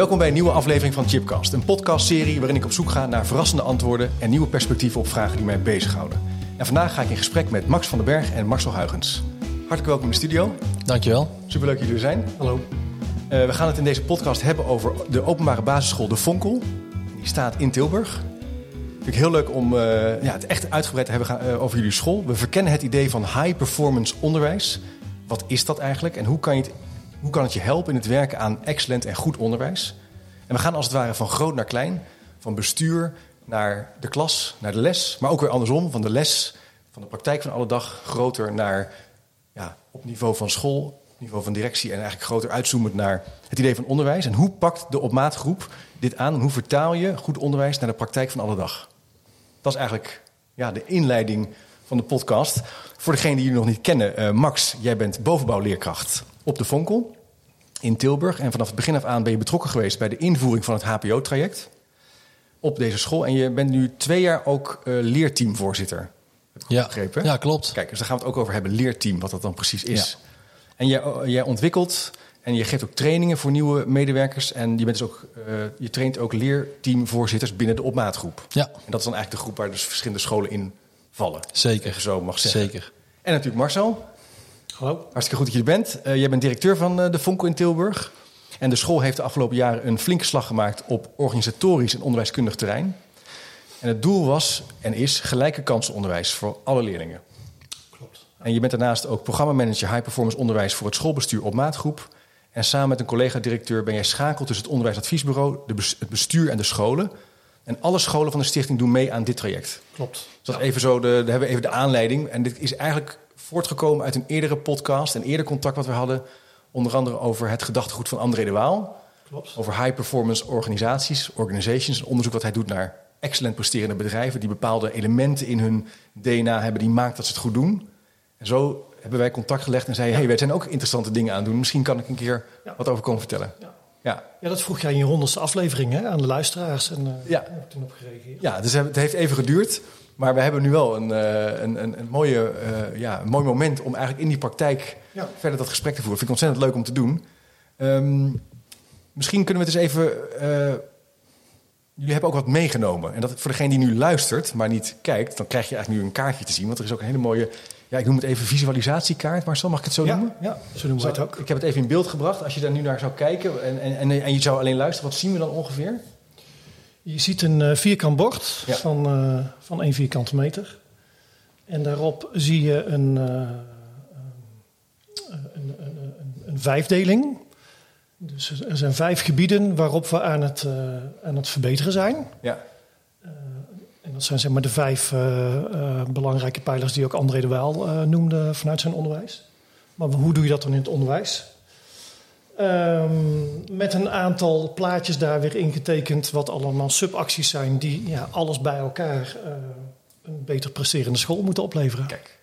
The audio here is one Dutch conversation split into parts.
Welkom bij een nieuwe aflevering van Chipcast, een podcastserie waarin ik op zoek ga naar verrassende antwoorden en nieuwe perspectieven op vragen die mij bezighouden. En vandaag ga ik in gesprek met Max van den Berg en Marcel Huigens. Hartelijk welkom in de studio. Dankjewel. Superleuk dat jullie er zijn. Hallo. Uh, we gaan het in deze podcast hebben over de openbare basisschool De Vonkel. Die staat in Tilburg. Vind ik heel leuk om uh, ja, het echt uitgebreid te hebben gaan, uh, over jullie school. We verkennen het idee van high performance onderwijs. Wat is dat eigenlijk en hoe kan, je het, hoe kan het je helpen in het werken aan excellent en goed onderwijs? En we gaan als het ware van groot naar klein, van bestuur naar de klas, naar de les. Maar ook weer andersom, van de les, van de praktijk van alle dag, groter naar ja, op niveau van school, niveau van directie en eigenlijk groter uitzoomend naar het idee van onderwijs. En hoe pakt de op maat groep dit aan en hoe vertaal je goed onderwijs naar de praktijk van alle dag? Dat is eigenlijk ja, de inleiding van de podcast. Voor degenen die jullie nog niet kennen, uh, Max, jij bent bovenbouwleerkracht op de Vonkel in Tilburg. En vanaf het begin af aan ben je betrokken geweest bij de invoering van het HPO-traject op deze school. En je bent nu twee jaar ook uh, leerteamvoorzitter. Ja, begrepen? ja, klopt. Kijk, dus daar gaan we het ook over hebben, leerteam, wat dat dan precies is. Ja. En jij, jij ontwikkelt en je geeft ook trainingen voor nieuwe medewerkers. En je, bent dus ook, uh, je traint ook leerteamvoorzitters binnen de opmaatgroep. Ja. En dat is dan eigenlijk de groep waar dus verschillende scholen in vallen. Zeker. Zo mag zeggen. Zeker. En natuurlijk Marcel. Hallo. Hartstikke goed dat je er bent. Uh, jij bent directeur van uh, de Vonkel in Tilburg. En de school heeft de afgelopen jaren een flinke slag gemaakt op organisatorisch en onderwijskundig terrein. En het doel was en is gelijke kansenonderwijs voor alle leerlingen. Klopt. En je bent daarnaast ook programmamanager high performance onderwijs voor het schoolbestuur op maatgroep. En samen met een collega-directeur ben jij schakel tussen het onderwijsadviesbureau, de bes het bestuur en de scholen. En alle scholen van de stichting doen mee aan dit traject. Klopt. Dus dat even zo, de, daar hebben we even de aanleiding. En dit is eigenlijk voortgekomen uit een eerdere podcast, een eerder contact wat we hadden. Onder andere over het gedachtegoed van André de Waal. Klopt. Over high performance organisaties, organizations. Een onderzoek wat hij doet naar excellent presterende bedrijven die bepaalde elementen in hun DNA hebben die maakt dat ze het goed doen. En zo hebben wij contact gelegd en zeiden: ja. hey, wij zijn ook interessante dingen aan het doen. Misschien kan ik een keer ja. wat over komen vertellen. Ja. Ja. ja, dat vroeg jij in je honderdste aflevering hè, aan de luisteraars. En uh, ja. heb ik toen op gereageerd. Ja, dus het heeft even geduurd. Maar we hebben nu wel een, uh, een, een, een, mooie, uh, ja, een mooi moment om eigenlijk in die praktijk ja. verder dat gesprek te voeren. Vind ik ontzettend leuk om te doen. Um, misschien kunnen we het eens even. jullie hebben ook wat meegenomen. En dat voor degene die nu luistert, maar niet kijkt, dan krijg je eigenlijk nu een kaartje te zien. Want er is ook een hele mooie ja, ik noem het even visualisatiekaart, Marcel, mag ik het zo ja, noemen? Ja, zo noemen we het ook. Ik heb het even in beeld gebracht. Als je daar nu naar zou kijken en, en, en je zou alleen luisteren, wat zien we dan ongeveer? Je ziet een uh, vierkant bord ja. van, uh, van één vierkante meter. En daarop zie je een, uh, een, een, een, vijfdeling. Dus er zijn vijf gebieden waarop we aan het, aan het verbeteren zijn. Ja. En dat zijn zeg maar de vijf uh, belangrijke pijlers die ook André de Waal noemde vanuit zijn onderwijs. Maar hoe doe je dat dan in het onderwijs? Um, met een aantal plaatjes daar weer ingetekend, wat allemaal subacties zijn die ja, alles bij elkaar een beter presterende school moeten opleveren. Kijk,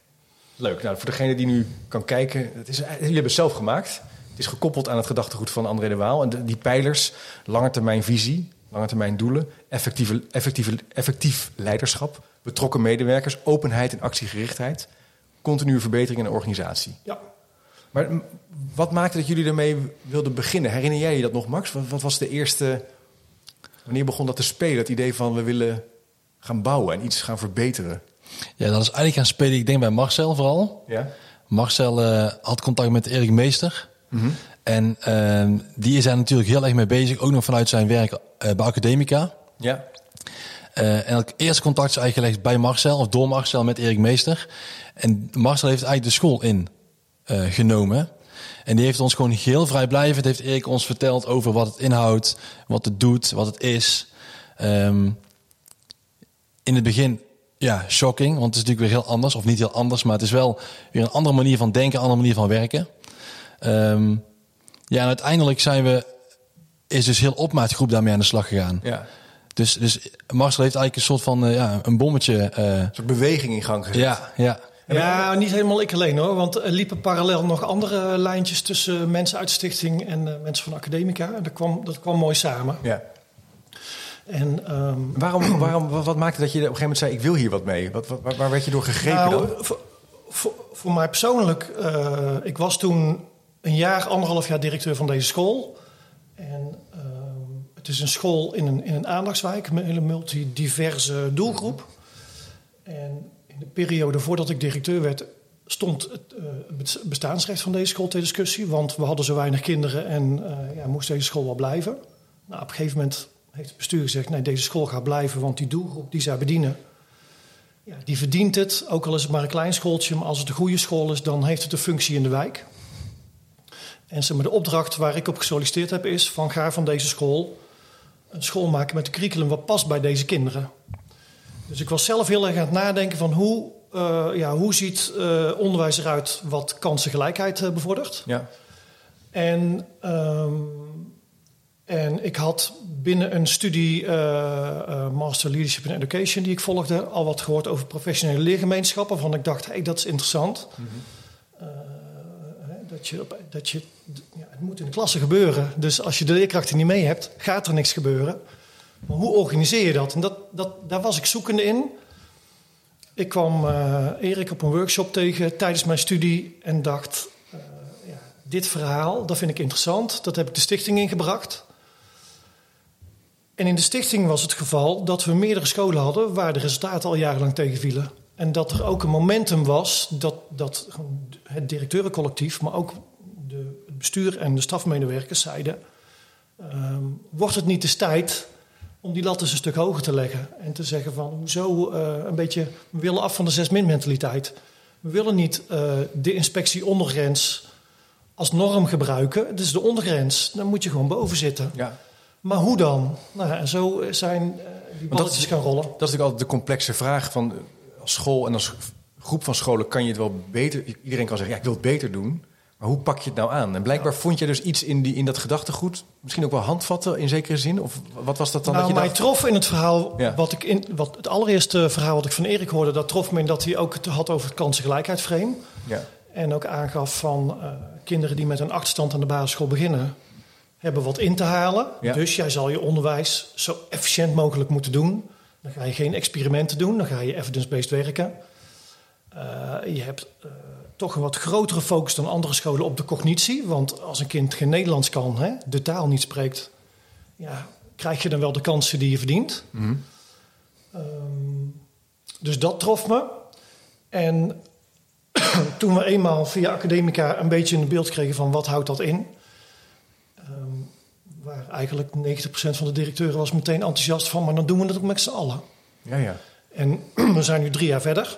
leuk. Nou, voor degene die nu kan kijken, het is, jullie hebben het zelf gemaakt. Het is gekoppeld aan het gedachtegoed van André de Waal. En de, die pijlers, langetermijnvisie, lange termijn doelen, effectieve, effectieve, effectief leiderschap, betrokken medewerkers, openheid en actiegerichtheid, continue verbetering in de organisatie. Ja. Maar wat maakte dat jullie ermee wilden beginnen? Herinner jij je dat nog, Max? Wat, wat, was de eerste. Wanneer begon dat te spelen? Het idee van we willen gaan bouwen en iets gaan verbeteren? Ja, dat is eigenlijk gaan spelen, ik denk bij Marcel vooral. Ja. Marcel uh, had contact met Erik Meester. Mm -hmm. En uh, die is daar natuurlijk heel erg mee bezig, ook nog vanuit zijn werk uh, bij Academica. Ja. Uh, en het eerste contact is eigenlijk gelegd bij Marcel, of door Marcel met Erik Meester. En Marcel heeft eigenlijk de school in genomen. En die heeft ons gewoon heel vrijblijvend, heeft Erik ons verteld over wat het inhoudt, wat het doet, wat het is. Um, in het begin, ja, shocking, want het is natuurlijk weer heel anders, of niet heel anders, maar het is wel weer een andere manier van denken, een andere manier van werken. Ehm, ja, en uiteindelijk zijn we, is dus heel opmaatgroep daarmee aan de slag gegaan. Ja. Dus, dus Marcel heeft eigenlijk een soort van eh, ja, een bommetje. eh, Een soort beweging in gang gezet. ja, ja. Ja, niet helemaal ik alleen hoor. Want er liepen parallel nog andere lijntjes tussen mensen uit de stichting en eh, mensen van Academica. En dat kwam, dat kwam mooi samen. Ja. En, ehm, Waarom, waarom, wat, wat maakte dat je op een gegeven moment zei: Ik wil hier wat mee? Wat, wat, waar- waar werd je door gegrepen dan? nou, voor, voor, voor mij persoonlijk, eh, ik was toen een jaar, anderhalf jaar directeur van deze school. En ehm, het is een school in een, in een aandachtswijk met een hele multidiverse doelgroep. En de periode voordat ik directeur werd, stond het eh, het bestaansrecht van deze school ter discussie. Want we hadden zo weinig kinderen en eh, ja, moest deze school wel blijven. Nou, op een gegeven moment heeft het bestuur gezegd: nee, deze school gaat blijven, want die doelgroep die zij bedienen, ja, die verdient het. Ook al is het maar een klein schooltje, maar als het een goede school is, dan heeft het een functie in de wijk. En zeg maar, de opdracht waar ik op gesolliciteerd heb is: van ga van deze school een school maken met een curriculum wat past bij deze kinderen. Dus ik was zelf heel erg aan het nadenken van hoe, eh, ja, hoe ziet eh, onderwijs eruit wat kansengelijkheid eh, bevordert. Ja. En, ehm, en ik had binnen een studie Master Leadership and Education die ik volgde al wat gehoord over professionele leergemeenschappen. Waarvan ik dacht, hey, dat is interessant. Hè, dat je, dat je, ja, het moet in de klasse gebeuren. Dus als je de leerkrachten niet mee hebt, gaat er niks gebeuren. Maar hoe organiseer je dat? En dat, dat, daar was ik zoekende in. Ik kwam eh, Erik op een workshop tegen tijdens mijn studie en dacht: eh, ja, dit verhaal, dat vind ik interessant. Dat heb ik de stichting ingebracht. En in de stichting was het geval dat we meerdere scholen hadden waar de resultaten al jarenlang tegenvielen. En dat er ook een momentum was dat, dat het directeurencollectief, maar ook de, het bestuur en de stafmedewerkers zeiden: ehm, wordt het niet eens tijd om die lat eens een stuk hoger te leggen en te zeggen van hoezo eh, een beetje, we willen af van de zes min mentaliteit. We willen niet eh, de inspectie ondergrens als norm gebruiken. Het is de ondergrens, dan moet je gewoon boven zitten. ja. Maar hoe dan? Nou, en zo zijn eh, die balletjes gaan rollen. Dat is natuurlijk altijd de complexe vraag van als school en als groep van scholen kan je het wel beter. Iedereen kan zeggen, ja, ik wil het beter doen. Maar hoe pak je het nou aan? En blijkbaar vond je dus iets in, die, in dat gedachtegoed, misschien ook wel handvatten in zekere zin? Of wat was dat dan? Nou, dat je mij dacht, trof in het verhaal, Ja. wat ik in, wat het allereerste verhaal wat ik van Erik hoorde, dat trof me in dat hij ook het had over het kansengelijkheidsframe. ja, En ook aangaf van eh, kinderen die met een achterstand aan de basisschool beginnen, hebben wat in te halen. Ja. Dus jij zal je onderwijs zo efficiënt mogelijk moeten doen. Dan ga je geen experimenten doen, dan ga je evidence-based werken. Eh, je hebt eh, toch een wat grotere focus dan andere scholen op de cognitie. Want als een kind geen Nederlands kan, hè, de taal niet spreekt, ja, krijg je dan wel de kansen die je verdient. Mhm. Ehm, dus dat trof me. En toen we eenmaal via Academica een beetje een beeld kregen van wat houdt dat in, ehm, waar eigenlijk 90% van de directeuren was meteen enthousiast van, maar dan doen we het ook met z'n allen. ja, ja. En we zijn nu drie jaar verder.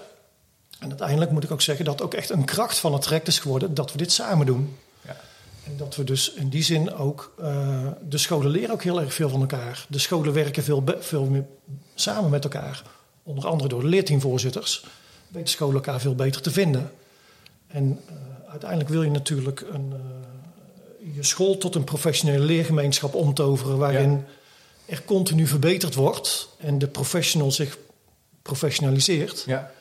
En uiteindelijk moet ik ook zeggen dat ook echt een kracht van het traject is geworden dat we dit samen doen. Ja. En dat we dus in die zin ook, eh, de scholen leren ook heel erg veel van elkaar. De scholen werken veel, veel meer samen met elkaar. Onder andere door de leerteamvoorzitters. Weten scholen elkaar veel beter te vinden. En eh, uiteindelijk wil je natuurlijk een, eh, je school tot een professionele leergemeenschap omtoveren. Waarin er continu verbeterd wordt en de professional zich professionaliseert. ja.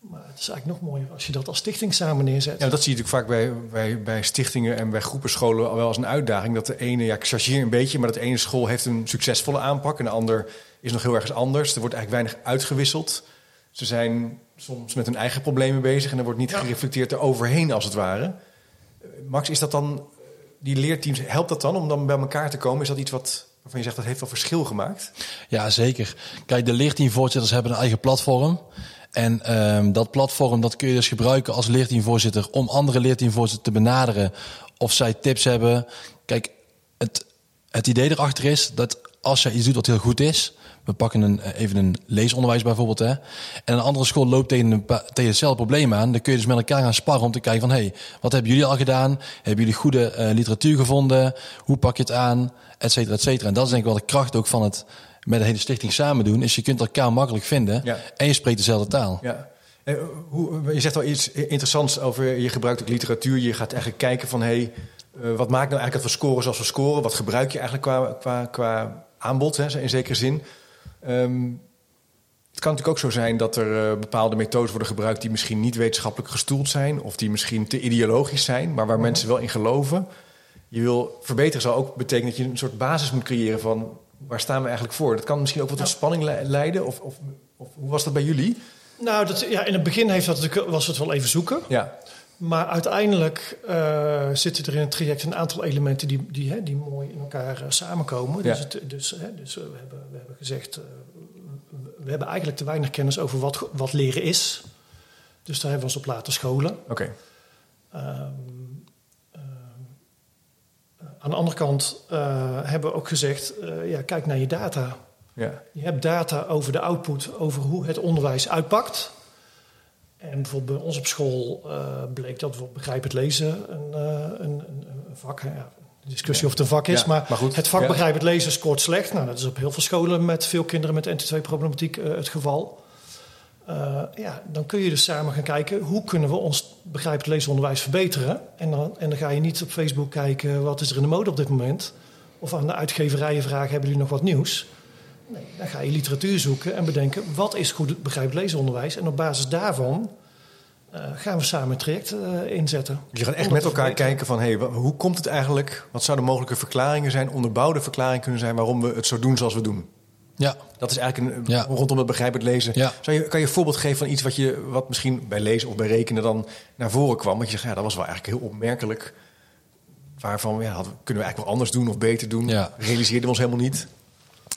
Maar het is eigenlijk nog mooier als je dat als stichting samen neerzet. Ja, dat zie je natuurlijk vaak bij, bij, bij stichtingen en bij groepen scholen al wel als een uitdaging. Dat de ene, ja, ik chargeer een beetje, maar dat de ene school heeft een succesvolle aanpak en de ander is nog heel ergens anders. Er wordt eigenlijk weinig uitgewisseld. Ze zijn soms met hun eigen problemen bezig en er wordt niet Ja. gereflecteerd eroverheen als het ware. Max, is dat dan, die leerteams, helpt dat dan om dan bij elkaar te komen? Is dat iets wat, waarvan je zegt dat heeft wel verschil gemaakt? Ja, zeker. Kijk, de leerteamvoorzitters hebben een eigen platform. En ehm, dat platform dat kun je dus gebruiken als leerteamvoorzitter om andere leerteamvoorzitters te benaderen of zij tips hebben. Kijk, het, het idee erachter is dat als jij iets doet wat heel goed is, we pakken een, eh, even een leesonderwijs bijvoorbeeld, hè, en een andere school loopt tegen, een, hetzelfde probleem aan, dan kun je dus met elkaar gaan sparren om te kijken van, hé, hey, wat hebben jullie al gedaan? Hebben jullie goede eh, literatuur gevonden? Hoe pak je het aan? Et cetera, et cetera. En dat is denk ik wel de kracht ook van het met de hele stichting samen doen, is je kunt elkaar makkelijk vinden Ja. en je spreekt dezelfde taal. Ja. Eh, hoe, je zegt al iets interessants over je gebruikt ook literatuur. Je gaat eigenlijk kijken van hé, hey, uh, wat maakt nou eigenlijk dat we scoren zoals we scoren? Wat gebruik je eigenlijk qua, qua, qua aanbod hè, in zekere zin? Um, het kan natuurlijk ook zo zijn dat er bepaalde methodes worden gebruikt die misschien niet wetenschappelijk gestoeld zijn, of die misschien te ideologisch zijn, maar waar mm mensen wel in geloven. Je wil verbeteren zou ook betekenen dat je een soort basis moet creëren van waar staan we eigenlijk voor. Dat kan misschien ook wat tot spanning leiden, of, of, of hoe was dat bij jullie? Nou, dat, ja, in het begin heeft dat, was het wel even zoeken. Ja. Maar uiteindelijk uh, zitten er in het traject een aantal elementen die, die, hè, die mooi in elkaar uh, samenkomen. Ja. Dus, het, dus, hè, dus uh, we, hebben, we hebben gezegd, we hebben eigenlijk te weinig kennis over wat, wat leren is. Dus daar hebben we ons op laten scholen. Oké. Okay. Um, aan de andere kant hebben we ook gezegd, ja, kijk naar je data. Ja. Je hebt data over de output, over hoe het onderwijs uitpakt. En bijvoorbeeld bij ons op school uh, bleek dat we begrijpend lezen een, uh, een, een, vak. Ja, discussie of het een vak is, ja, maar, het vak ja. begrijpend lezen scoort slecht. Nou, dat is op heel veel scholen met veel kinderen met NT2-problematiek uh, het geval. Ja, dan kun je dus samen gaan kijken hoe kunnen we ons begrijpend leesonderwijs verbeteren. En dan, en dan ga je niet op Facebook kijken wat is er in de mode op dit moment. Of aan de uitgeverijen vragen, hebben jullie nog wat nieuws? Nee, dan ga je literatuur zoeken en bedenken wat is goed begrijpelijk leesonderwijs. En op basis daarvan uh, gaan we samen een traject uh, inzetten. Je gaat echt met elkaar kijken van hey, hoe komt het eigenlijk? Wat zouden mogelijke verklaringen zijn, onderbouwde verklaringen kunnen zijn waarom we het zo doen zoals we doen? Ja. Dat is eigenlijk een, ja. rondom het begrijpelijk lezen. Ja. Zou je, kan je een voorbeeld geven van iets wat, je, wat misschien bij lezen of bij rekenen dan naar voren kwam? Want je zegt, ja, dat was wel eigenlijk heel opmerkelijk. Waarvan ja, hadden, kunnen we eigenlijk wel anders doen of beter doen? Ja. Realiseerden we ons helemaal niet?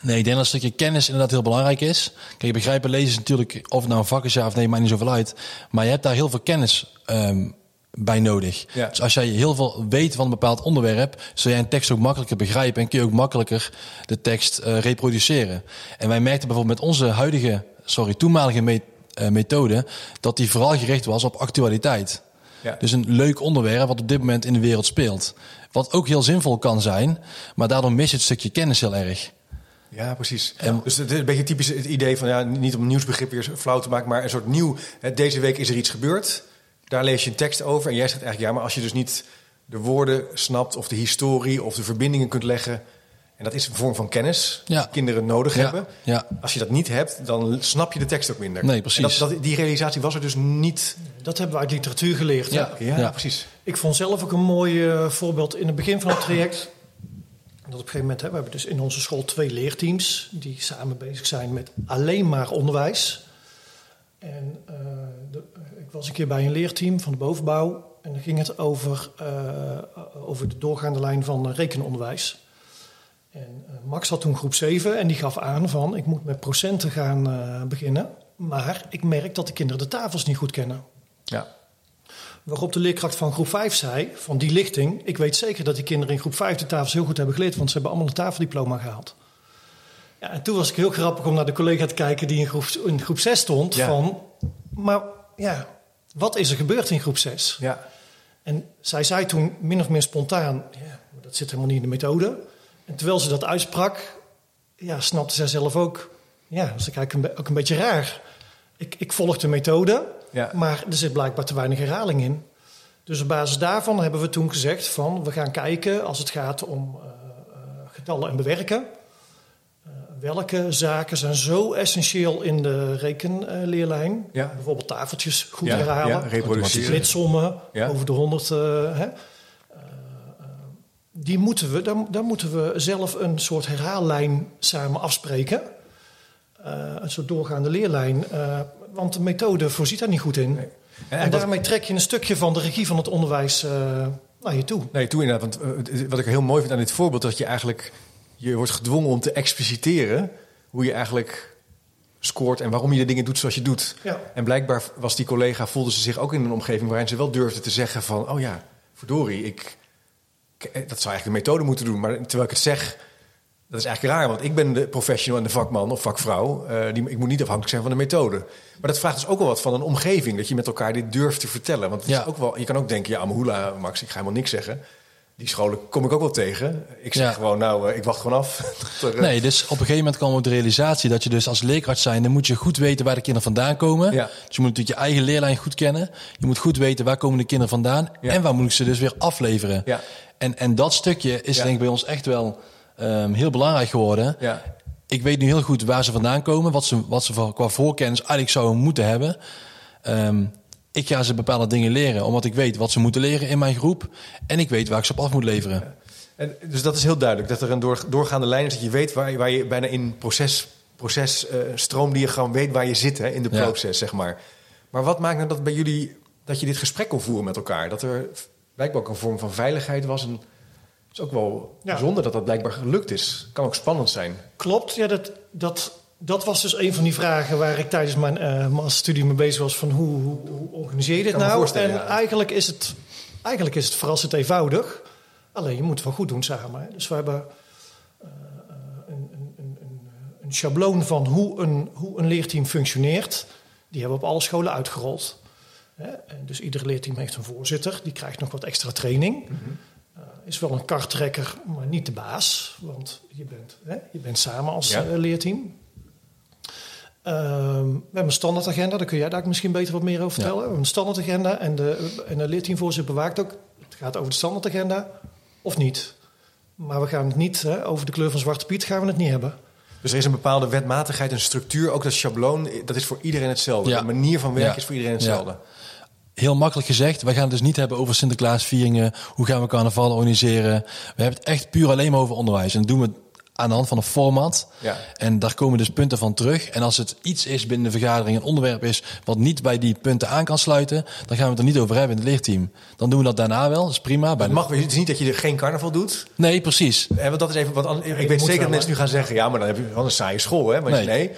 Nee, ik denk dat een stukje kennis inderdaad heel belangrijk is. Kijk, begrijpen lezen is natuurlijk, of het nou een vak is ja of nee, maakt niet zoveel uit. Maar je hebt daar heel veel kennis um, bij nodig. Ja. Dus als jij heel veel weet van een bepaald onderwerp, zul jij een tekst ook makkelijker begrijpen en kun je ook makkelijker de tekst uh, reproduceren. En wij merkten bijvoorbeeld met onze huidige, sorry, toenmalige me uh, methode, dat die vooral gericht was op actualiteit. Ja. Dus een leuk onderwerp wat op dit moment in de wereld speelt. Wat ook heel zinvol kan zijn, maar daardoor mis je het stukje kennis heel erg. Ja, precies. En, dus het is een beetje typisch het idee van, ja, niet om nieuwsbegrip weer flauw te maken, maar een soort nieuw, hè, deze week is er iets gebeurd. Daar lees je een tekst over en jij zegt eigenlijk, ja, maar als je dus niet de woorden snapt of de historie of de verbindingen kunt leggen, en dat is een vorm van kennis ja. die kinderen nodig ja. hebben. Ja. Als je dat niet hebt, dan snap je de tekst ook minder. Nee, precies. Dat, dat, die realisatie was er dus niet. Dat hebben we uit literatuur geleerd. Ja, ja, ja. precies. Ik vond zelf ook een mooi uh, voorbeeld in het begin van het traject. Dat op een gegeven moment, hè, we hebben dus in onze school twee leerteams die samen bezig zijn met alleen maar onderwijs. En uh, de, was een keer bij een leerteam van de bovenbouw en dan ging het over, uh, over de doorgaande lijn van rekenonderwijs. En uh, Max had toen groep 7 en die gaf aan van ik moet met procenten gaan beginnen. Maar ik merk dat de kinderen de tafels niet goed kennen. Ja. Waarop de leerkracht van groep 5 zei, van die lichting... ik weet zeker dat die kinderen in groep 5 de tafels heel goed hebben geleerd... want ze hebben allemaal een tafeldiploma gehaald. Ja, en toen was ik heel grappig om naar de collega te kijken... die in groep, in groep 6 stond. Ja. Van, maar ja, wat is er gebeurd in groep 6? Ja. En zij zei toen min of meer spontaan... ja, dat zit helemaal niet in de methode. En terwijl ze dat uitsprak... ja, snapte zij zelf ook... ja, dat is eigenlijk ook een beetje raar. Ik, ik volg de methode... Ja. Maar er zit blijkbaar te weinig herhaling in. Dus op basis daarvan hebben we toen gezegd van we gaan kijken als het gaat om uh, uh, getallen en bewerken. Uh, welke zaken zijn zo essentieel in de rekenleerlijn? Ja. Bijvoorbeeld tafeltjes goed Ja, herhalen. ja, reproduceren. Flitsommen Ja. over de 100. hè. die moeten we, daar, daar moeten we zelf een soort herhaallijn samen afspreken. een soort doorgaande leerlijn. want de methode voorziet daar niet goed in. Nee. En, daarmee trek je een stukje van de regie van het onderwijs uh, naar je toe. Nee, toe inderdaad. Want uh, wat ik heel mooi vind aan dit voorbeeld... dat je eigenlijk... je wordt gedwongen om te expliciteren... hoe je eigenlijk scoort en waarom je de dingen doet zoals je doet. Ja. En blijkbaar was die collega... voelde ze zich ook in een omgeving... waarin ze wel durfde te zeggen van... oh ja, verdorie, ik, ik, dat zou eigenlijk de methode moeten doen. Maar terwijl ik het zeg... Dat is eigenlijk raar, want ik ben de professional en de vakman of vakvrouw. Uh, die, ik moet niet afhankelijk zijn van de methode. Maar dat vraagt dus ook wel wat van een omgeving. Dat je met elkaar dit durft te vertellen. Want het Ja. is ook wel, je kan ook denken, ja, Amahula, Max, ik ga helemaal niks zeggen. Die scholen kom ik ook wel tegen. Ik zeg Ja. gewoon, nou, eh, ik wacht gewoon af. er, eh, Nee, dus op een gegeven moment kwam ook de realisatie dat je dus als leerkracht zijn, dan moet je goed weten waar de kinderen vandaan komen. Ja. Dus je moet natuurlijk je eigen leerlijn goed kennen. Je moet goed weten waar komen de kinderen vandaan Ja. en waar moet ik ze dus weer afleveren. Ja. En, en dat stukje is denk ik bij ons echt wel ehm, heel belangrijk geworden. Ja. Ik weet nu heel goed waar ze vandaan komen, wat ze, wat ze voor- qua voorkennis eigenlijk zouden moeten hebben. Ehm, ik ga ze bepaalde dingen leren, omdat ik weet wat ze moeten leren in mijn groep. En ik weet waar ik ze op af moet leveren. En, dus dat is heel duidelijk, dat er een door, doorgaande lijn is. Dat je weet waar, je- waar je bijna in proces, proces eh, stroomdiagram weet waar je zit hè, in de Ja. proces, zeg maar. Maar wat maakt nou dat bij jullie, dat je dit gesprek kon voeren met elkaar? Dat er blijkbaar ook een vorm van veiligheid was. En het is ook wel Ja. bijzonder dat dat blijkbaar gelukt is. Kan ook spannend zijn. Klopt, ja, dat, dat, dat was dus een van die vragen waar ik tijdens mijn eh masterstudie mee bezig was. Van hoe, hoe, hoe organiseer je dit nou? en ja. eigenlijk, is het, eigenlijk is het verrassend eenvoudig. Alleen je moet het wel goed doen samen. Hè. Dus we hebben eh, eh, een, een, een, een, schabloon van hoe een, hoe een leerteam functioneert. Die hebben we op alle scholen uitgerold. Hè. En dus ieder leerteam heeft een voorzitter. Die krijgt nog wat extra training. Eh, is wel een karttrekker, maar niet de baas. Want je bent, hè, je bent samen als Ja. leerteam. Ehm, we hebben een standaardagenda, daar kun jij daar misschien beter wat meer over vertellen. We hebben een standaardagenda en de, en de leerteamvoorzitter bewaakt ook. Het gaat over de standaardagenda of niet. Maar we gaan het niet, hè, over de kleur van Zwarte Piet gaan we het niet hebben. Dus er is een bepaalde wetmatigheid, een structuur. Ook dat schabloon, dat is voor iedereen hetzelfde. Ja. De manier van werken Ja. is voor iedereen Ja. hetzelfde. Heel makkelijk gezegd, wij gaan het dus niet hebben over Sinterklaasvieringen, hoe gaan we carnaval organiseren. We hebben het echt puur alleen maar over onderwijs. En dat doen we aan de hand van een format. Ja. En daar komen dus punten van terug. En als het iets is binnen de vergadering, een onderwerp is wat niet bij die punten aan kan sluiten, dan gaan we het er niet over hebben in het leerteam. Dan doen we dat daarna wel, dat is prima. Bij Het, de- mag, het is niet dat je er geen carnaval doet. Nee, precies. En want dat is even, want an- ik weet zeker dat mensen nu gaan zeggen, ja, maar dan heb je wel een saaie school, hè? Maar nee.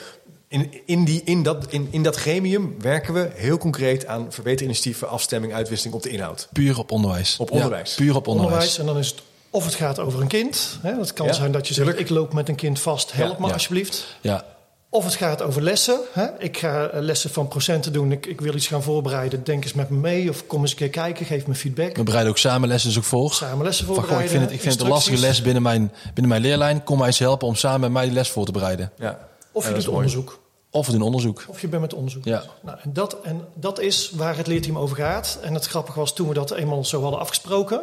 In, in, die, in, dat, in, in dat gremium werken we heel concreet aan verbeterinitiatieven, afstemming, uitwisseling op de inhoud. Puur op onderwijs. Op Ja, onderwijs. puur op onderwijs. Onderwijs. En dan is het of het gaat over een kind. Hè, dat kan Ja, zijn dat je zegt, tuurlijk. ik loop met een kind vast, help Ja, me ja. alsjeblieft. Ja, Of het gaat over lessen. Hè? Ik ga eh, lessen van procenten doen. Ik, ik wil iets gaan voorbereiden. Denk eens met me mee. Of kom eens een keer kijken. Geef me feedback. we bereiden ook samen lessen dus ook voor. Samen lessen Van, voorbereiden. goh, ik vind het, ik vind het een lastige les binnen mijn, binnen mijn leerlijn. Kom mij eens helpen om samen met mij die les voor te bereiden. Ja. Of je doet onderzoek. Of we doen onderzoek. Of je bent met onderzoek. Ja. Nou, en, dat, en dat is waar het leerteam over gaat. En het grappige was toen we dat eenmaal zo hadden afgesproken.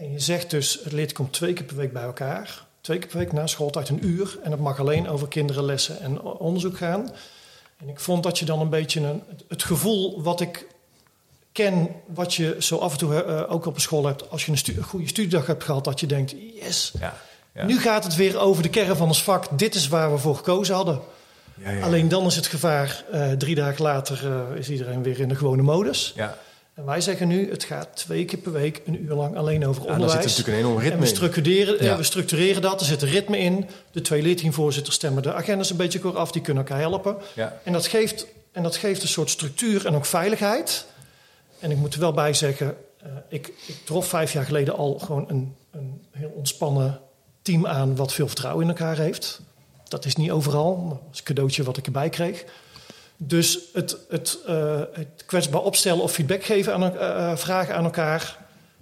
En je zegt dus, het leerteam komt twee keer per week bij elkaar. Twee keer per week na schooltijd een uur. En het mag alleen over kinderen, lessen en onderzoek gaan. En ik vond dat je dan een beetje een, het- gevoel wat ik ken, wat je zo af en toe eh, ook op een school hebt, als je een, stu- een goede studiedag hebt gehad, dat je denkt, yes, Ja. Ja. nu gaat het weer over de kern van ons vak. Dit is waar we voor gekozen hadden. Ja, ja. Alleen dan is het gevaar, eh, drie dagen later eh, is iedereen weer in de gewone modus. Ja. En wij zeggen nu, het gaat twee keer per week een uur lang alleen over Ja, daar onderwijs. zit natuurlijk een enorm en ritme we structureren, Ja. we structureren dat, er zit een ritme in. De twee leerteamvoorzitters stemmen de agendas een beetje kort af, die kunnen elkaar helpen. Ja. En dat, geeft, en dat geeft een soort structuur en ook veiligheid. En ik moet er wel bij zeggen, eh, ik, ik trof vijf jaar geleden al gewoon een, een heel ontspannen team aan wat veel vertrouwen in elkaar heeft. Dat is niet overal, maar dat was een cadeautje wat ik erbij kreeg. Dus het, het, eh, het kwetsbaar opstellen of feedback geven aan eh, eh, vragen aan elkaar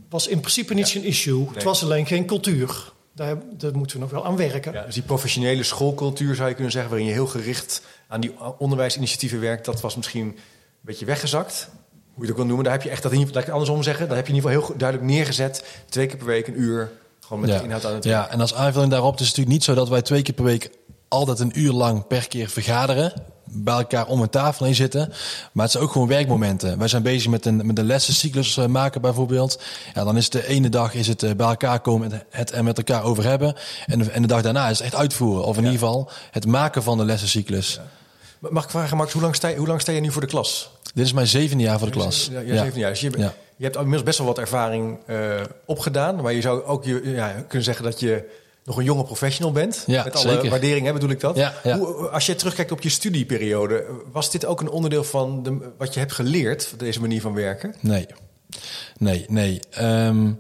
was in principe niet zo'n issue. Het was alleen geen cultuur. Daar, daar moeten we nog wel aan werken. Ja, dus die professionele schoolcultuur zou je kunnen zeggen, waarin je heel gericht aan die onderwijsinitiatieven werkt, dat was misschien een beetje weggezakt. Hoe je het ook wil noemen, daar heb je echt dat in ieder geval, laat ik het andersom zeggen, daar heb je in ieder geval heel duidelijk neergezet. Twee keer per week een uur, gewoon met Ja. de inhoud aan het Ja, en als aanvulling daarop, het is natuurlijk niet zo dat wij twee keer per week altijd een uur lang per keer vergaderen. Bij elkaar om een tafel heen zitten. Maar het zijn ook gewoon werkmomenten. Wij zijn bezig met een, met een lessencyclus eh, maken bijvoorbeeld. Ja, dan is de ene dag is het eh, bij elkaar komen en het er met elkaar over hebben. En de, en de dag daarna is het echt uitvoeren. Of in ieder geval het maken van de lessencyclus. Mag ik vragen, Max, hoe lang, sta je, hoe lang sta je nu voor de klas? Dit is mijn zevende jaar voor de klas. Ja, ja, zeven jaar. Dus je, hebt inmiddels best wel wat ervaring eh, opgedaan. Maar je zou ook je, ja, kunnen zeggen dat je nog een jonge professional bent. Ja, Met alle zeker. waardering hè, bedoel ik dat. Ja, ja. Hoe, als je terugkijkt op je studieperiode, was dit ook een onderdeel van de, wat je hebt geleerd, deze manier van werken? Nee. Nee, nee. Ehm,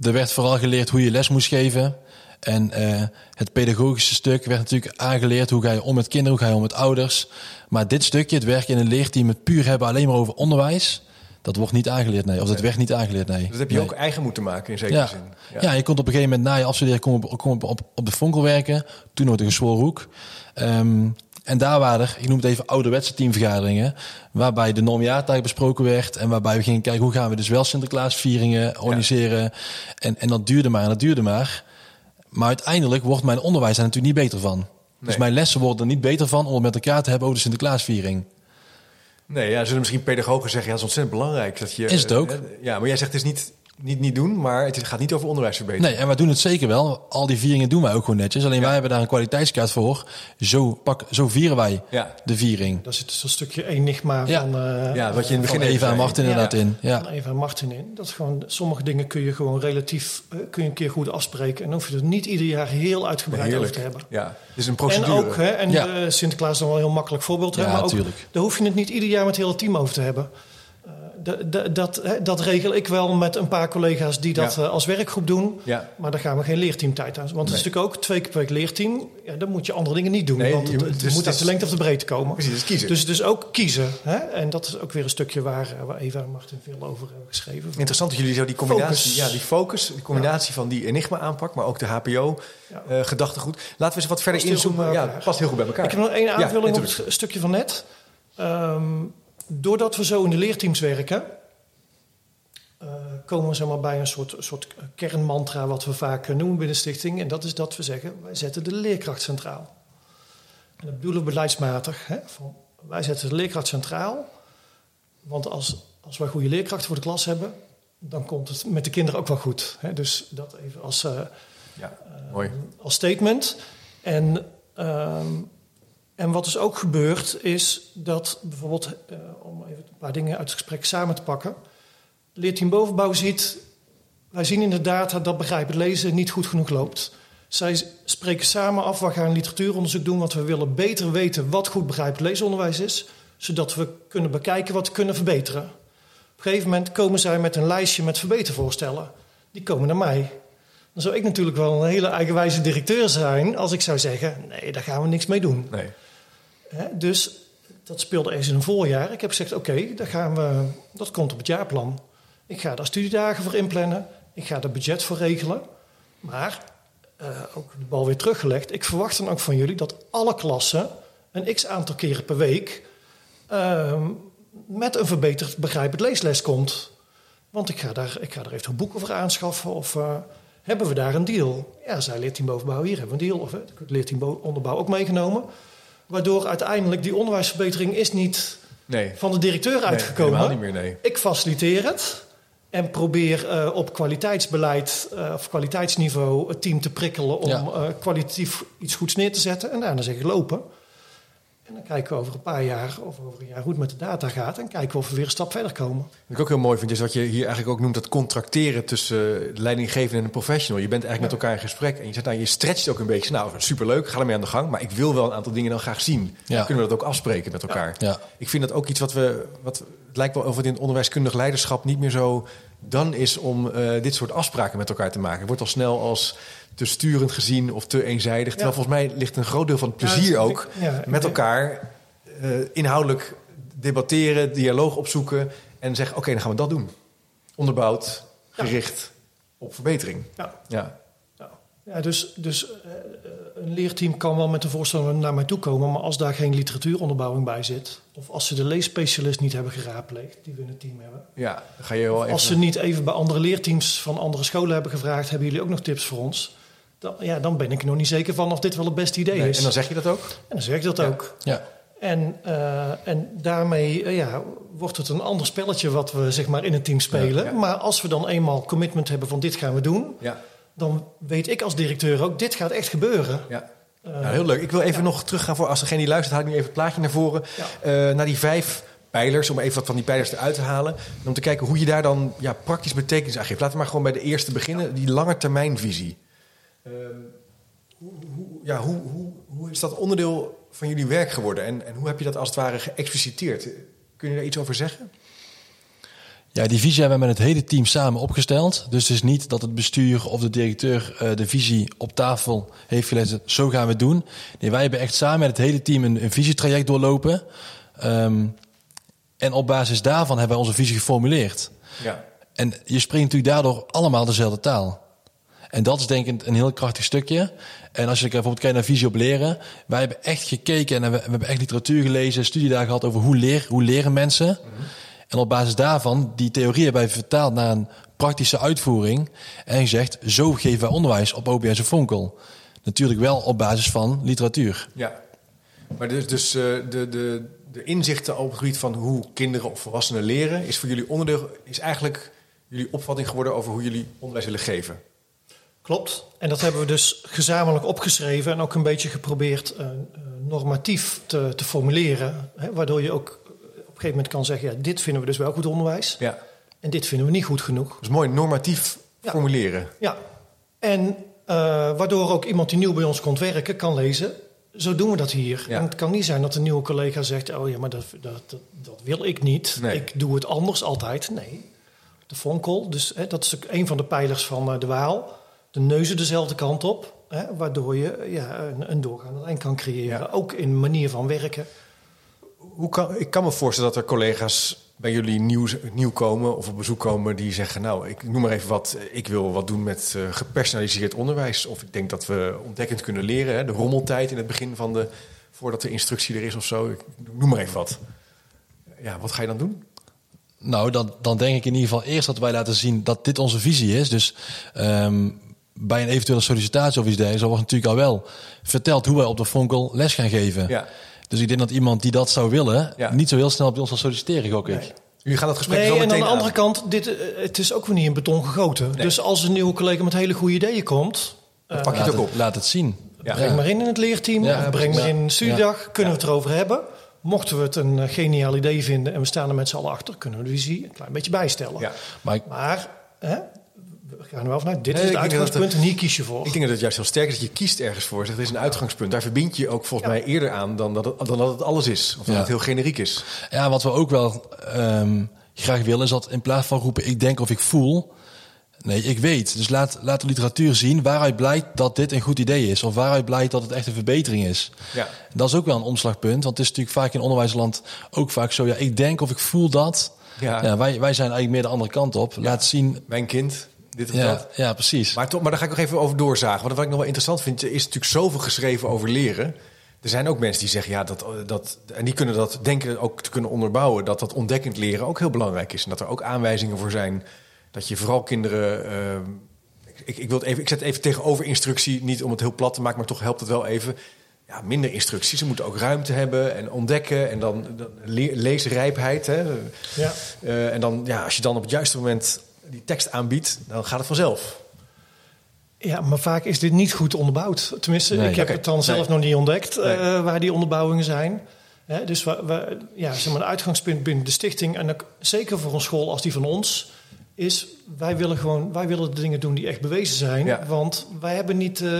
er werd vooral geleerd hoe je les moest geven. En eh, het pedagogische stuk werd natuurlijk aangeleerd. Hoe ga je om met kinderen, hoe ga je om met ouders. Maar dit stukje, het werken in een leerteam, het puur hebben alleen maar over onderwijs. Dat wordt niet aangeleerd, nee. Of dat werd niet aangeleerd, nee. Dus dat heb je Nee. ook eigen moeten maken in zekere Ja. zin. Ja. je komt op een gegeven moment na je afstuderen kom op, kom op, op, op de Fonkel werken. Toen nog de Gesworenhoek. Ehm en daar waren er, ik noem het even ouderwetse teamvergaderingen. Waarbij de normjaartaak besproken werd. En waarbij we gingen kijken hoe gaan we dus wel Sinterklaasvieringen organiseren. En, en dat duurde maar en dat duurde maar. Maar uiteindelijk wordt mijn onderwijs daar natuurlijk niet beter van. Dus mijn lessen worden er niet beter van om het met elkaar te hebben over de Sinterklaasviering. Nee, ja, zullen misschien pedagogen zeggen, ja, dat is ontzettend belangrijk. Dat je, Is het ook. eh, ja, maar jij zegt het is niet, niet, niet doen, maar het gaat niet over onderwijsverbetering. Nee, en wij doen het zeker wel. Al die vieringen doen wij ook gewoon netjes. Alleen wij hebben daar een kwaliteitskaart voor. Zo, pak, zo vieren wij Ja. de viering. Daar zit dus een stukje enigma Ja. van, eh, Ja, wat je in het begin even Eva en. Martin inderdaad in. Ja. van Eva en Martin in. Dat is gewoon, sommige dingen kun je gewoon relatief eh, kun je een keer goed afspreken. En dan hoef je er niet ieder jaar heel uitgebreid over te hebben. Ja, het is een En procedure. ook, hè, en Ja. Sinterklaas is dan wel een heel makkelijk voorbeeld. hè, Ja, maar ook, daar hoef je het niet ieder jaar met het hele team over te hebben. Eh, dat, dat regel ik wel met een paar collega's die dat Ja. eh, als werkgroep doen. Ja. Maar daar gaan we geen leerteamtijd aan. Want het is natuurlijk ook twee keer per week leerteam. Ja, dan moet je andere dingen niet doen. Nee, want het, moet- het dus moet uit de lengte of de breedte komen. Precies, dus kiezen. Dus, dus ook kiezen. Hè? En dat is ook weer een stukje waar, eh, waar Eva en Martin veel over hebben geschreven. Interessant dat jullie zo die combinatie, Focus. ja, die focus, die combinatie van die enigma-aanpak, maar ook de. HPO-gedachtegoed. Laten we eens wat verder inzoomen. Ja, past heel goed bij elkaar. Ik heb nog één aanvulling op het stukje van net. Ehm, doordat we zo in de leerteams werken, eh, komen we zeg maar, bij een soort, soort kernmantra wat we vaak eh, noemen binnen de stichting. En dat is dat we zeggen, wij zetten de leerkracht centraal. En dat bedoelen we beleidsmatig. Hè, van, wij zetten de leerkracht centraal. Want als, als wij goede leerkrachten voor de klas hebben, dan komt het met de kinderen ook wel goed. Hè. Dus dat even als... eh, Ja, mooi. als statement. En, ehm, en wat dus ook gebeurt, is dat bijvoorbeeld, eh, om even een paar dingen uit het gesprek samen te pakken. Leerteam Bovenbouw ziet, wij zien inderdaad dat begrijpend lezen niet goed genoeg loopt. Zij spreken samen af, we gaan literatuuronderzoek doen, want we willen beter weten wat goed begrijpend leesonderwijs is, zodat we kunnen bekijken wat we kunnen verbeteren. Op een gegeven moment komen zij met een lijstje met verbetervoorstellen. Die komen naar mij. Dan zou ik natuurlijk wel een hele eigenwijze directeur zijn als ik zou zeggen: nee, daar gaan we niks mee doen. Nee. Dus dat speelde eens in een voorjaar. Ik heb gezegd: oké, dat komt op het jaarplan. Ik ga daar studiedagen voor inplannen. Ik ga daar budget voor regelen. Maar eh, ook de bal weer teruggelegd. Ik verwacht dan ook van jullie dat alle klassen een x aantal keren per week ehm, met een verbeterd begrijpend leesles komt. Want ik ga daar, ik ga daar even boeken voor aanschaffen. Of eh, hebben we daar een deal? Ja, zij leerteam bovenbouw, hier hebben we een deal. Of bo- onderbouw ook meegenomen. Waardoor uiteindelijk die onderwijsverbetering is niet Nee. van de directeur Nee, uitgekomen. helemaal niet meer, nee. Ik faciliteer het en probeer eh, op kwaliteitsbeleid eh, of kwaliteitsniveau het team te prikkelen om Ja. eh, kwalitatief iets goeds neer te zetten. En daarna zeg ik lopen. En dan kijken we over een paar jaar of over een jaar hoe het met de data gaat. En kijken we of we weer een stap verder komen. Wat ik ook heel mooi vind, is wat je hier eigenlijk ook noemt... dat contracteren tussen de leidinggevende en een professional. Je bent eigenlijk met elkaar in gesprek en je, zegt, nou, je stretcht ook een beetje. Nou, superleuk, ga ermee aan de gang. Maar ik wil wel een aantal dingen dan graag zien. Ja. Dan kunnen we dat ook afspreken met elkaar. Ja. Ik vind dat ook iets wat we... Wat, het lijkt wel of het in het onderwijskundig leiderschap niet meer zo dan is... om eh, dit soort afspraken met elkaar te maken. Het wordt al snel als te sturend gezien of te eenzijdig. Terwijl volgens mij ligt een groot deel van het plezier ook... met elkaar eh, inhoudelijk debatteren, dialoog opzoeken en zeggen: oké, dan gaan we dat doen. Onderbouwd, gericht op verbetering. Ja. Ja, Ja, ja dus, dus eh, een leerteam kan wel met een voorstel naar mij toe komen, maar als daar geen literatuuronderbouwing bij zit, of als ze de leesspecialist niet hebben geraadpleegd, die we in het team hebben, ja ga je wel even. als ze niet even bij andere leerteams van andere scholen hebben gevraagd, hebben jullie ook nog tips voor ons? Dan, ja, dan ben ik er nog niet zeker van of dit wel het beste idee Nee, is. en dan zeg je dat ook? En dan zeg ik dat Ja. ook. Ja. En, eh, en daarmee eh, ja, wordt het een ander spelletje wat we zeg maar, in het team spelen. Ja, ja. Maar als we dan eenmaal commitment hebben van dit gaan we doen, Ja. dan weet ik als directeur ook, dit gaat echt gebeuren. ja. Eh, Nou, heel leuk. Ik wil even nog teruggaan voor als degene die luistert, haal ik nu even het plaatje naar voren. Ja. Eh, naar die vijf pijlers, om even wat van die pijlers eruit te halen. En om te kijken hoe je daar dan ja, praktisch betekenis aan geeft. Laten we maar gewoon bij de eerste beginnen, die lange termijnvisie. Ehm, hoe, hoe, ja, hoe, hoe, hoe is dat onderdeel van jullie werk geworden? En, en hoe heb je dat als het ware geëxpliciteerd? Kun je daar iets over zeggen? Ja, die visie hebben we met het hele team samen opgesteld. Dus het is niet dat het bestuur of de directeur eh, de visie op tafel heeft gelegd. Zo gaan we het doen. Nee, wij hebben echt samen met het hele team een, een visietraject doorlopen. Ehm, En op basis daarvan hebben wij onze visie geformuleerd. Ja. En je spreekt natuurlijk daardoor allemaal dezelfde taal. En dat is denk ik een heel krachtig stukje. En als je bijvoorbeeld kijkt naar visie op leren. Wij hebben echt gekeken en we, hebben echt literatuur gelezen, studiedagen gehad over hoe, leer, hoe leren mensen. En op basis daarvan, die theorie hebben wij vertaald naar een praktische uitvoering. En gezegd, zo geven wij onderwijs op OBS en Fonkel. Natuurlijk wel op basis van literatuur. Ja. Maar dus, dus eh, de, de, de inzichten op het gebied van hoe kinderen of volwassenen leren... is voor jullie onderdeel, is eigenlijk jullie opvatting geworden over hoe jullie onderwijs willen geven. Klopt. En dat hebben we dus gezamenlijk opgeschreven en ook een beetje geprobeerd uh, normatief te, te formuleren. Hè, waardoor je ook op een gegeven moment kan zeggen: ja, dit vinden we dus wel goed onderwijs. Ja. En dit vinden we niet goed genoeg. Dus mooi normatief Ja. formuleren. Ja. En uh, waardoor ook iemand die nieuw bij ons komt werken kan lezen. Zo doen we dat hier. Ja. En het kan niet zijn dat een nieuwe collega zegt: Oh ja, maar dat, dat, dat, dat wil ik niet. Nee. Ik doe het anders altijd. Nee. De vonkel, dus hè, dat is ook een van de pijlers van uh, de Waal. De neuzen dezelfde kant op. Hè, waardoor je ja, een, een doorgaande lijn kan creëren. Ja. Ook in manier van werken. Hoe kan, ik kan me voorstellen dat er collega's bij jullie nieuw, nieuw komen of op bezoek komen die zeggen: Nou, ik noem maar even wat, ik wil wat doen met uh, gepersonaliseerd onderwijs. Of ik denk dat we ontdekkend kunnen leren. Hè, de rommeltijd in het begin van de. voordat de instructie er is of zo. Ik noem maar even wat. Ja, wat ga je dan doen? Nou, dan, dan denk ik in ieder geval eerst dat wij laten zien dat dit onze visie is. Dus um, bij een eventuele sollicitatie of iets dergelijks, wordt natuurlijk al wel verteld hoe wij op de Fonkel les gaan geven. Ja. Dus ik denk dat iemand die dat zou willen, Ja. niet zo heel snel bij ons zal solliciteren, gok ik. Nee. Jullie gaan dat gesprek Nee, zo en aan meteen de andere kant, dit, uh, het is ook weer niet in beton gegoten. Nee. Dus als een nieuwe collega met hele goede ideeën komt, Dan pak je Laat het ook het, op. laat het zien. Ja. breng maar in in het leerteam, Ja, of breng maar in een studiedag, Ja. kunnen we het erover hebben. Mochten we het een uh, geniaal idee vinden en we staan er met z'n allen achter, kunnen we de visie een klein beetje bijstellen. Ja. Maar ik, Maar hè, gaan er wel vanuit, dit Nee, is het dat uitgangspunt en hier kies je voor. Ik denk dat het juist heel sterk is dat je kiest ergens voor. Zegt, dit is een uitgangspunt. Daar verbind je ook volgens Ja. mij eerder aan dan dat, het, dan dat het alles is. Of dat Ja. het heel generiek is. ja, wat we ook wel um, graag willen, is dat in plaats van roepen ik denk of ik voel, nee, ik weet. Dus laat, laat de literatuur zien waaruit blijkt dat dit een goed idee is. Of waaruit blijkt dat het echt een verbetering is. Ja. Dat is ook wel een omslagpunt, want het is natuurlijk vaak in onderwijsland ook vaak zo, ja, ik denk of ik voel dat. Ja. Ja, wij, wij zijn eigenlijk meer de andere kant op. Laat zien. Mijn kind, dit en Ja, dat. ja, precies. Maar, toch, maar daar ga ik nog even over doorzagen. Want wat ik nog wel interessant vind, er is natuurlijk zoveel geschreven over leren. Er zijn ook mensen die zeggen, ja, dat, dat, en die kunnen dat denken ook te kunnen onderbouwen, dat dat ontdekkend leren ook heel belangrijk is. En dat er ook aanwijzingen voor zijn dat je vooral kinderen. Uh, ik, ik, wil het even, ik zet het even tegenover instructie, niet om het heel plat te maken, maar toch helpt het wel even. Ja, minder instructies. Ze moeten ook ruimte hebben en ontdekken. En dan, dan le leesrijpheid. Hè. Ja. Uh, en dan, ja, als je dan op het juiste moment die tekst aanbiedt, dan gaat het vanzelf. Ja, maar vaak is dit niet goed onderbouwd. Tenminste, Nee, ik heb het dan zelf Nee. nog niet ontdekt Nee. uh, waar die onderbouwingen zijn. Hè, dus we, we, ja, zeg maar, een uitgangspunt binnen de stichting, en ook zeker voor een school als die van ons, is wij willen gewoon wij willen de dingen doen die echt bewezen zijn. Ja. Want wij, hebben niet, uh,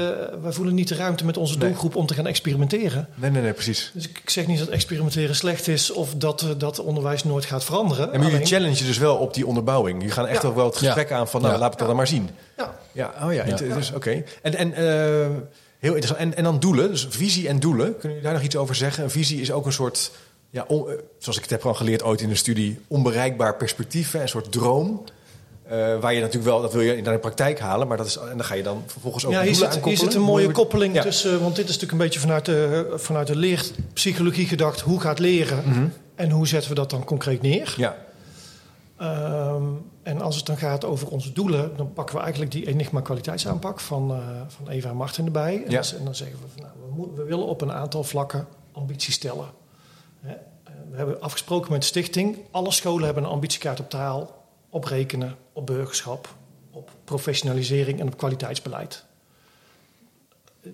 wij voelen niet de ruimte met onze Nee. doelgroep om te gaan experimenteren. Nee, nee, nee, precies. Dus ik, zeg niet dat experimenteren slecht is of dat, uh, dat onderwijs nooit gaat veranderen. En maar jullie challenge dus wel op die onderbouwing. Jullie gaan echt Ja. ook wel het gesprek Ja. aan van, nou, Ja. laat het dan maar zien. Ja, Ja, oh ja, dus oké. En, en uh, heel interessant. En, en dan doelen, dus visie en doelen. Kunnen jullie daar nog iets over zeggen? Een visie is ook een soort, ja, on, zoals ik het heb al geleerd ooit in de studie, onbereikbaar perspectief, een soort droom. Uh, waar je natuurlijk wel, dat wil je in de praktijk halen, maar dat is, en dan ga je dan vervolgens ook Ja, hier zit, hier zit een mooie koppeling Ja. tussen, want dit is natuurlijk een beetje vanuit de, vanuit de leerpsychologie gedacht. Hoe gaat leren Mhm. en hoe zetten we dat dan concreet neer? Ja, Um, en als het dan gaat over onze doelen, dan pakken we eigenlijk die Enigma kwaliteitsaanpak van, uh, van Eva en Martin erbij. En, Ja. dan, en dan zeggen we, van, nou, we, willen op een aantal vlakken ambitie stellen. Hè? We hebben afgesproken met de stichting, alle scholen hebben een ambitiekaart op taal, op rekenen, op burgerschap, op professionalisering en op kwaliteitsbeleid. Het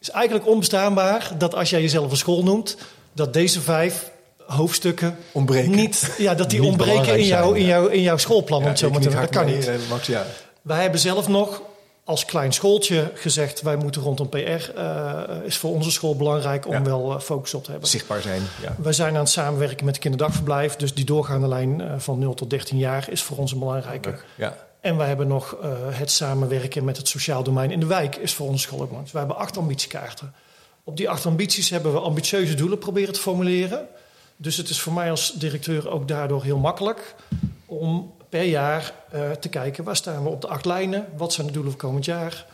is eigenlijk onbestaanbaar dat als jij jezelf een school noemt, dat deze vijf hoofdstukken ontbreken. niet, ja, dat die Niet ontbreken in, jou, in, jou, in jouw schoolplan. Ja, zo maar te. Dat kan niet. eh, Max, ja. Wij hebben zelf nog als klein schooltje gezegd... wij moeten rondom PR, uh, is voor onze school belangrijk om Ja. wel uh, focus op te hebben. Zichtbaar zijn, ja. Wij zijn aan het samenwerken met het kinderdagverblijf. Dus die doorgaande lijn van 0 tot 13 jaar is voor ons een belangrijke. Ja. En wij hebben nog uh, het samenwerken met het sociaal domein in de wijk... is voor onze school ook belangrijk. Dus wij hebben acht ambitiekaarten. Op die acht ambities hebben we ambitieuze doelen proberen te formuleren... Dus het is voor mij als directeur ook daardoor heel makkelijk om per jaar uh, te kijken waar staan we op de acht lijnen, wat zijn de doelen voor komend jaar,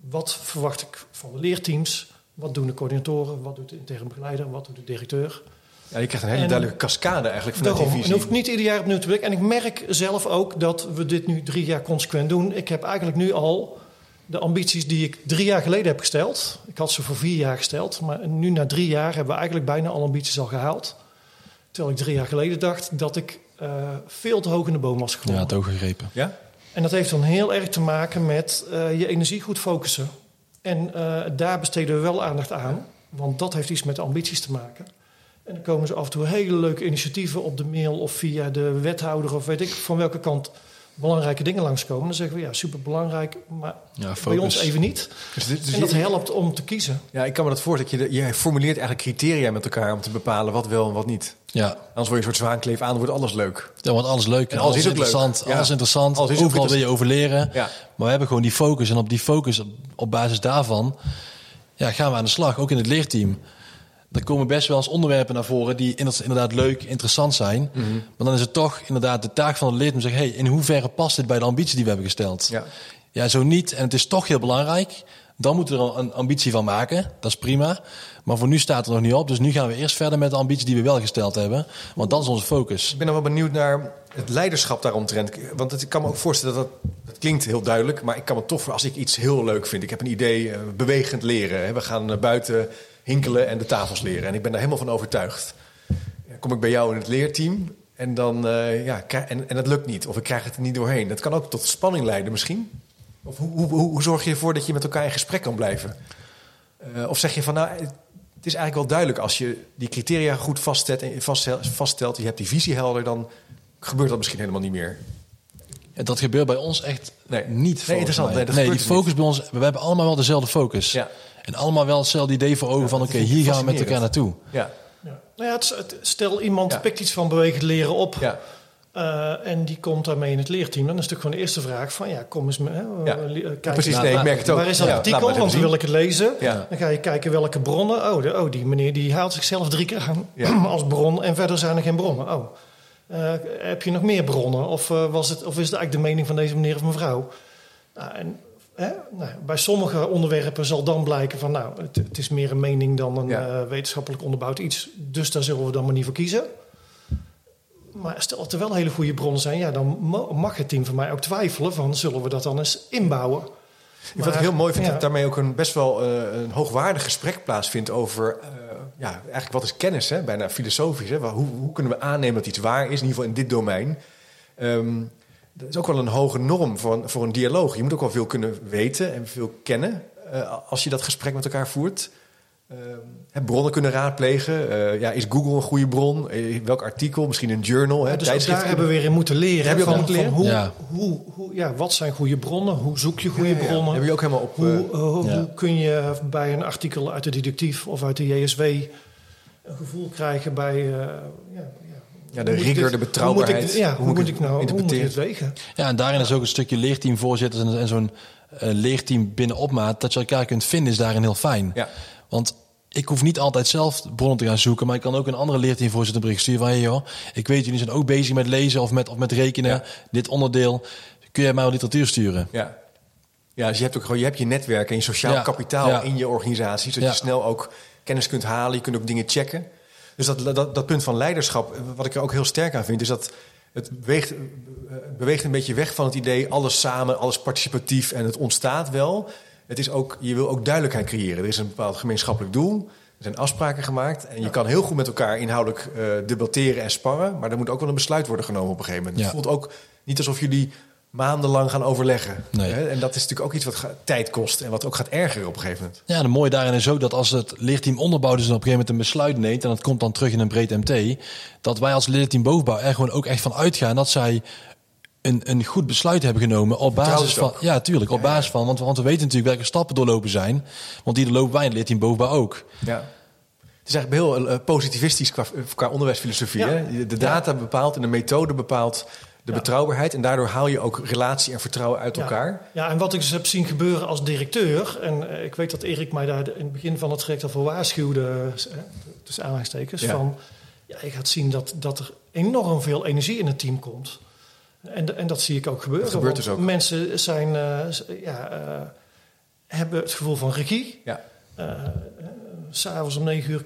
wat verwacht ik van de leerteams, wat doen de coördinatoren, wat doet de interne begeleider, wat doet de directeur. Ja, je krijgt een hele duidelijke cascade eigenlijk vanuit daarom, die visie. En hoef ik niet ieder jaar opnieuw te blikken. En ik merk zelf ook dat we dit nu drie jaar consequent doen. Ik heb eigenlijk nu al de ambities die ik drie jaar geleden heb gesteld. Ik had ze voor vier jaar gesteld. Maar nu na drie jaar hebben we eigenlijk bijna alle ambities al gehaald. Terwijl ik drie jaar geleden dacht dat ik uh, veel te hoog in de boom was geklommen. Ja, het ook gegrepen. Ja? En dat heeft dan heel erg te maken met uh, je energie goed focussen. En uh, daar besteden we wel aandacht aan. Want dat heeft iets met ambities te maken. En dan komen ze af en toe hele leuke initiatieven op de mail of via de wethouder of weet ik van welke kant belangrijke dingen langskomen. Dan zeggen we ja, super belangrijk, maar ja, bij ons even niet. Dus, dus en dat helpt om te kiezen. Ja, ik kan me dat voorstellen. Je, je formuleert eigenlijk criteria met elkaar om te bepalen wat wel en wat niet. Ja. Anders word je een soort zwaankleef aan, dan wordt alles leuk. Dan wordt alles leuk en, alles, is interessant. Leuk. Alles interessant. Alles is Overal wil je over leren. Ja. Maar we hebben gewoon die focus. En op die focus, op basis daarvan, ja, gaan we aan de slag. Ook in het leerteam er komen best wel eens onderwerpen naar voren die inderdaad leuk, interessant zijn. Mhm. Maar dan is het toch inderdaad de taak van het lid om te zeggen: hey, in hoeverre past dit bij de ambitie die we hebben gesteld? Ja. ja, zo niet. En het is toch heel belangrijk. Dan moeten we er een ambitie van maken. Dat is prima. Maar voor nu staat er nog niet op. Dus nu gaan we eerst verder met de ambitie die we wel gesteld hebben. Want dat is onze focus. Ik ben dan wel benieuwd naar het leiderschap daaromtrent. Want het, ik kan me ook voorstellen dat dat, klinkt heel duidelijk. Maar ik kan me toch voor als ik iets heel leuk vind. Ik heb een idee, uh, bewegend leren. We gaan uh, buiten hinkelen en de tafels leren. En ik ben daar helemaal van overtuigd. Dan kom ik bij jou in het leerteam en dan uh, ja, en, en het lukt niet. Of ik krijg het er niet doorheen. Dat kan ook tot spanning leiden misschien. Of hoe, hoe, hoe, zorg je ervoor dat je met elkaar in gesprek kan blijven? Uh, of zeg je van nou, het is eigenlijk wel duidelijk als je die criteria goed vaststelt, en vaststelt, je hebt die visie helder, dan gebeurt dat misschien helemaal niet meer. Dat gebeurt bij ons echt nee. niet. Nee, interessant. Nee, nee die focus bij ons, we hebben allemaal wel dezelfde focus. Ja. En allemaal wel hetzelfde idee voor ogen van oké, hier gaan we met elkaar naartoe. Ja. Ja. Nou ja, het, stel iemand pikt iets van bewegend leren op. Ja. Uh, en die komt daarmee in het leerteam. Dan is natuurlijk gewoon de eerste vraag van ja, kom eens. Hè, ja. Uh, Precies, nee, ik merk het ook. Waar is dat artikel? Want dan wil ik het lezen. Dan ga je kijken welke bronnen. Oh, de, oh, die meneer die haalt zichzelf drie keer aan als bron. En verder zijn er geen bronnen. Oh. Uh, heb je nog meer bronnen? Of, was het, of is het eigenlijk de mening van deze meneer of mevrouw? Nou, en Hè? Nou, bij sommige onderwerpen zal dan blijken van nou, het, het is meer een mening dan een uh, wetenschappelijk onderbouwd iets. Dus daar zullen we dan maar niet voor kiezen. Maar stel dat er wel hele goede bronnen zijn, ja, dan mag het team van mij ook twijfelen van zullen we dat dan eens inbouwen. Maar, Wat ik heel mooi vind, ja. dat daarmee ook een best wel uh, een hoogwaardig gesprek plaatsvindt over uh, ja, eigenlijk wat is kennis, hè? bijna filosofisch. Hè? Hoe, hoe, kunnen we aannemen dat iets waar is, in ieder geval in dit domein. Um, dat is ook wel een hoge norm voor een, voor een dialoog. Je moet ook wel veel kunnen weten en veel kennen uh, als je dat gesprek met elkaar voert. Uh, bronnen kunnen raadplegen. Uh, ja, is Google een goede bron? welk artikel? Misschien een journal? Hè, dus daar hebben we weer in moeten leren. Heb je ook van, leren? Hoe, ja. Hoe, hoe, ja, wat zijn goede bronnen? Hoe zoek je goede bronnen? Heb je ook helemaal op. Hoe, hoe kun je bij een artikel uit de detectief of uit de JSW een gevoel krijgen bij ja, de rigor, de betrouwbaarheid. Hoe moet ik, ja, hoe, moet ik nou hoe moet ik het wegen? Ja, en daarin is ook een stukje leerteamvoorzitters en, en zo'n uh, leerteam binnen opmaat. Dat je elkaar kunt vinden, is daarin heel fijn. Ja. Want ik hoef niet altijd zelf bronnen te gaan zoeken, maar ik kan ook een andere leerteamvoorzitter bericht sturen van, hey joh, ik weet jullie zijn ook bezig met lezen of met, of met rekenen. Dit onderdeel, kun jij mij wel literatuur sturen? Ja. Ja, dus je hebt ook gewoon je, hebt je netwerk en je sociaal kapitaal in je organisatie, zodat je snel ook kennis kunt halen. Je kunt ook dingen checken. Dus dat, dat, dat punt van leiderschap, wat ik er ook heel sterk aan vind, is dat het beweegt, eh, beweegt een beetje weg van het idee alles samen, alles participatief en het ontstaat wel. Het is ook, je wil ook duidelijkheid creëren. Er is een bepaald gemeenschappelijk doel. Er zijn afspraken gemaakt. En je kan heel goed met elkaar inhoudelijk uh, debatteren en sparren. Maar er moet ook wel een besluit worden genomen op een gegeven moment. Het voelt ook niet alsof jullie maandenlang gaan overleggen. Nee. En dat is natuurlijk ook iets wat tijd kost en wat ook gaat ergeren op een gegeven moment. Ja, de mooie daarin is ook dat als het leerteam onderbouwt dus op een gegeven moment een besluit neemt en dat komt dan terug in een breed MT, dat wij als leerteam bovenbouw er gewoon ook echt van uitgaan dat zij een, een goed besluit hebben genomen op basis van. Ja, tuurlijk, op basis van. Want, want we weten natuurlijk welke stappen doorlopen zijn. Want die doorlopen wij in het leerteam bovenbouw ook. Ja. Het is eigenlijk heel uh, positivistisch qua, qua onderwijsfilosofie. Hè? De data bepaalt en de methode bepaalt de betrouwbaarheid. En daardoor haal je ook relatie en vertrouwen uit elkaar. Ja, en wat ik dus heb zien gebeuren als directeur... en eh, ik weet dat Erik mij daar in het begin van het traject al voor waarschuwde... Eh, tussen aanhalingstekens, van... ja, je gaat zien dat, dat er enorm veel energie in het team komt. En, en dat zie ik ook gebeuren. Dat gebeurt dus ook. Mensen zijn, eh, ja, hebben het gevoel van regie. Ja. Eh, S'avonds om negen uur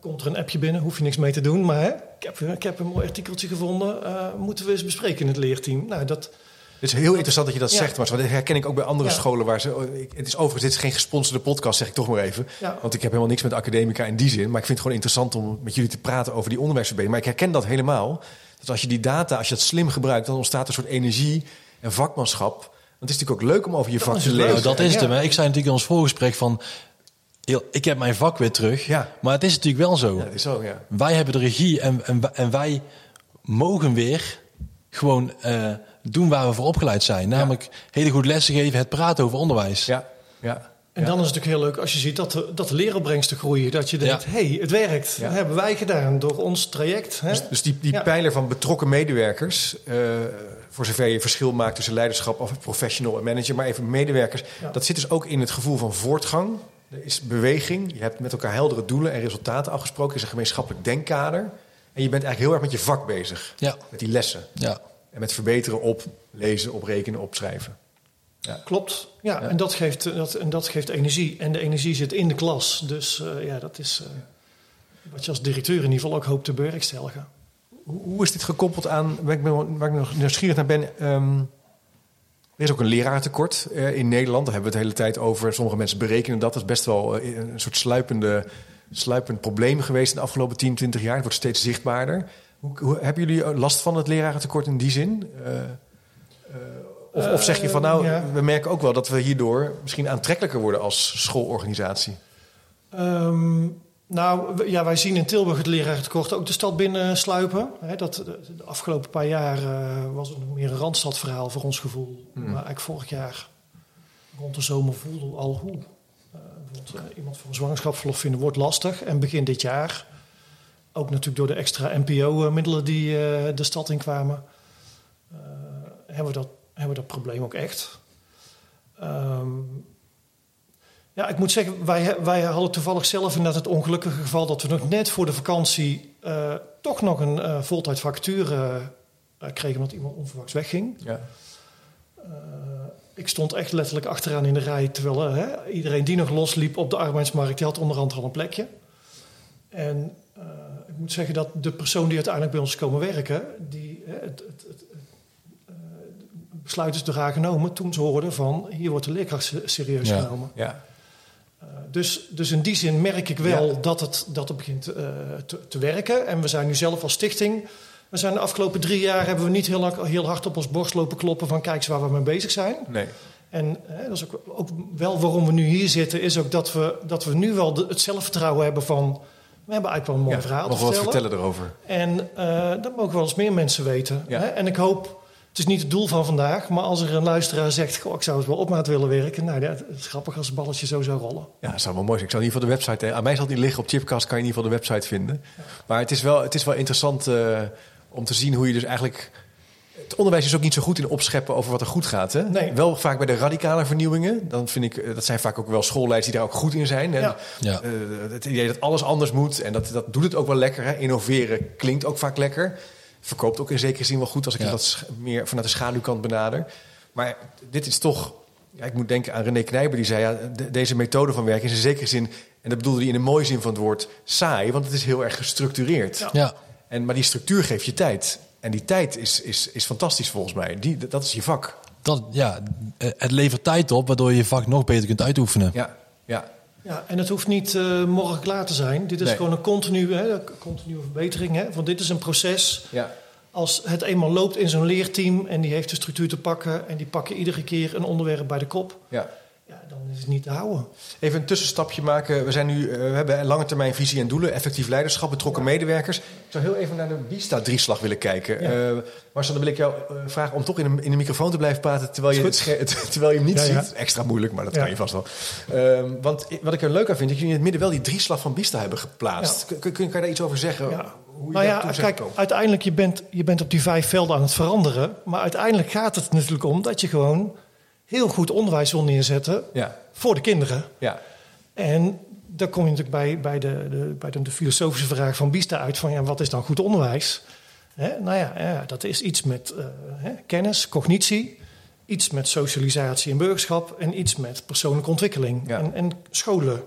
komt er een appje binnen, hoef je niks mee te doen. Maar ik, heb, ik heb een mooi artikeltje gevonden, eh, moeten we eens bespreken in het leerteam. Nou, dat, Het is heel interessant dat je dat Ja. zegt, maar dat herken ik ook bij andere Ja. scholen waar ze. oh, Het is overigens, dit is geen gesponsorde podcast, zeg ik toch maar even. Ja. Want ik heb helemaal niks met academica in die zin. Maar ik vind het gewoon interessant om met jullie te praten over die onderwijsverbetering. Maar ik herken dat helemaal. Dat als je die data, als je dat slim gebruikt, dan ontstaat een soort energie en vakmanschap. Want het is natuurlijk ook leuk om over je vak te lezen. Nou, dat is het. hè. Ik zei natuurlijk in ons voorgesprek van... heel- Ik heb mijn vak weer terug. Ja. Maar het is natuurlijk wel zo. Ja, is zo, ja. Wij hebben de regie en, en, en wij mogen weer gewoon eh, doen waar we voor opgeleid zijn. Namelijk hele goed lessen geven, het praten over onderwijs. Ja, ja. En dan is het natuurlijk heel leuk als je ziet dat de, dat de leeropbrengsten groeien. Dat je denkt, Ja. hé, hey, het werkt. Ja. Dat hebben wij gedaan door ons traject. Hè? Dus, dus die, die Ja. pijler van betrokken medewerkers, eh, voor zover je verschil maakt tussen leiderschap of professional en manager, maar even medewerkers, Ja. dat zit dus ook in het gevoel van voortgang. Er is beweging, je hebt met elkaar heldere doelen en resultaten afgesproken, er is een gemeenschappelijk denkkader. En je bent eigenlijk heel erg met je vak bezig, Ja. met die lessen. Ja. En met verbeteren op lezen, op rekenen, op schrijven. Klopt. Ja, Ja. En, dat geeft, eh, dat, en dat geeft energie. En de energie zit in de klas. Dus eh, ja, dat is eh, wat je als directeur in ieder geval ook hoopt te bewerkstelligen. Hoe, hoe is dit gekoppeld aan, waar ik, ben, waar ik nog nieuwsgierig naar ben... ehm, er is ook een leraartekort eh, in Nederland. Daar hebben we het de hele tijd over. Sommige mensen berekenen dat. Dat is best wel eh, een soort sluipende, sluipend probleem geweest in de afgelopen 10, 20 jaar. Het wordt steeds zichtbaarder. Hoe, hoe, hebben jullie last van het lerarentekort in die zin? Eh, eh, of, of zeg je van nou, ja. we merken ook wel dat we hierdoor misschien aantrekkelijker worden als schoolorganisatie? Ehm, nou, ja, wij zien in Tilburg het lerarentekort ook de stad binnen sluipen. Hè, dat, de, afgelopen paar jaar eh, was het meer een randstadverhaal voor ons gevoel. Maar eigenlijk vorig jaar rond de zomer voelde al hoe. eh, eh, iemand voor een zwangerschapsverlof vinden wordt lastig. En begin dit jaar, ook natuurlijk door de extra NPO-middelen die de stad in kwamen, hebben, we dat, hebben we dat probleem ook echt. Ehm, ja, ik moet zeggen, wij, wij hadden toevallig zelf inderdaad het ongelukkige geval dat we nog net voor de vakantie eh, toch nog een eh voltijd vacature eh, kregen omdat iemand onverwachts wegging. Ja. Ik stond echt letterlijk achteraan in de rij, terwijl hè, iedereen die nog losliep op de arbeidsmarkt, die had onderhand al een plekje. En ik moet zeggen dat de persoon die uiteindelijk bij ons komen werken, die hè, het, het, het, besluit is haar genomen toen ze hoorden van hier wordt de leerkracht se- serieus Ja. genomen. Ja. Uh, dus, dus in die zin merk ik wel Ja. dat, het, dat het begint eh, te, te werken. En we zijn nu zelf als stichting. We zijn de afgelopen drie jaar hebben we niet heel, lang- heel hard op ons borst lopen kloppen van kijk eens waar we mee bezig zijn. Nee. En hè, dat is ook, ook wel waarom we nu hier zitten, is ook dat we, dat we nu wel de- het zelfvertrouwen hebben van we hebben eigenlijk wel een mooi Ja, verhaal te nog wat vertellen. vertellen erover. En eh, dat mogen wel eens meer mensen weten. Ja. Hè? En ik hoop, het is niet het doel van vandaag, maar als er een luisteraar zegt, goh, ik zou het wel op maat willen werken. Nou, het is grappig als het balletje zo zou rollen. Ja, dat zou wel mooi zijn. Ik zou in ieder geval de website... eh, Aan mij zal die liggen op Chipcast, kan je in ieder geval de website vinden. Maar het is wel, het is wel interessant eh, om te zien hoe je dus eigenlijk... Het onderwijs is ook niet zo goed in opscheppen over wat er goed gaat. Hè? Nee. Wel vaak bij de radicale vernieuwingen. Dan vind ik, eh, dat zijn vaak ook wel schoolleiders die daar ook goed in zijn. En, Ja. Ja. eh, het idee dat alles anders moet. En dat, dat doet het ook wel lekker. Hè? Innoveren klinkt ook vaak lekker. Verkoopt ook in zekere zin wel goed als ik Ja. sch- meer vanuit de schaduwkant benader. Maar dit is toch... Ja, ik moet denken aan René Knijper. Die zei, ja, de- deze methode van werken is in zekere zin... en dat bedoelde hij in de mooie zin van het woord saai... want het is heel erg gestructureerd. Ja. Ja. En, maar die structuur geeft je tijd. En die tijd is, is, is fantastisch volgens mij. Die, dat is je vak. Dat, ja, eh, het levert tijd op, waardoor je je vak nog beter kunt uitoefenen. Ja, ja. Ja, en het hoeft niet eh, morgen klaar te zijn. Dit is Nee. gewoon een continue, hè, continue verbetering. Hè, want dit is een proces. ja. Als het eenmaal loopt in zo'n leerteam en die heeft de structuur te pakken en die pakken iedere keer een onderwerp bij de kop, ja. Ja, dan is het niet te houden. Even een tussenstapje maken. We, zijn nu, eh, we hebben een lange termijn visie en doelen, effectief leiderschap, betrokken medewerkers. Ik zou heel even naar de Bista-drieslag willen kijken. Ja. Eh, Marcel, dan wil ik jou eh, vragen om toch in de, in de microfoon te blijven praten terwijl je, het terwijl je hem niet Ja, ziet. Extra moeilijk, maar dat kan je vast wel. Ehm, want wat ik er leuk aan vind, dat jullie in het midden wel die drieslag van Bista hebben geplaatst. Kun, kun, kun je daar iets over zeggen? Ja. Hoe je Nou ja, kijk, uiteindelijk je bent je bent op die vijf velden aan het veranderen. Maar uiteindelijk gaat het natuurlijk om dat je gewoon heel goed onderwijs wil neerzetten Ja, voor de kinderen. ja, En daar kom je natuurlijk bij, bij, de, de, bij de, de filosofische vraag van Bista uit: van ja, wat is dan goed onderwijs? Hè? Nou ja, ja, dat is iets met eh, hè, kennis, cognitie, iets met socialisatie en burgerschap en iets met persoonlijke ontwikkeling. Ja. En, en scholen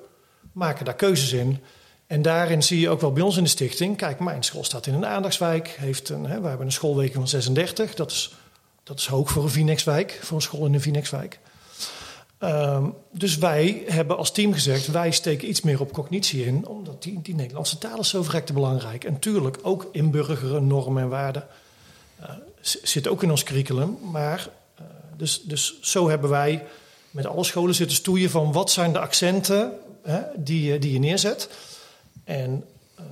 maken daar keuzes in. En daarin zie je ook wel bij ons in de stichting. Kijk, mijn school staat in een aandachtswijk. Heeft een, hè, we hebben een schoolweek van 36. Dat is, dat is hoog voor een Vinex-wijk, voor een school in een Vinex-wijk. Ehm, dus wij hebben als team gezegd, wij steken iets meer op cognitie in, omdat die, die Nederlandse taal is zo verrekte belangrijk. En tuurlijk ook inburgeren, normen en waarden eh, z- zit ook in ons curriculum. Maar eh, dus, dus zo hebben wij met alle scholen zitten stoeien van wat zijn de accenten hè, die, die je neerzet. En ehm,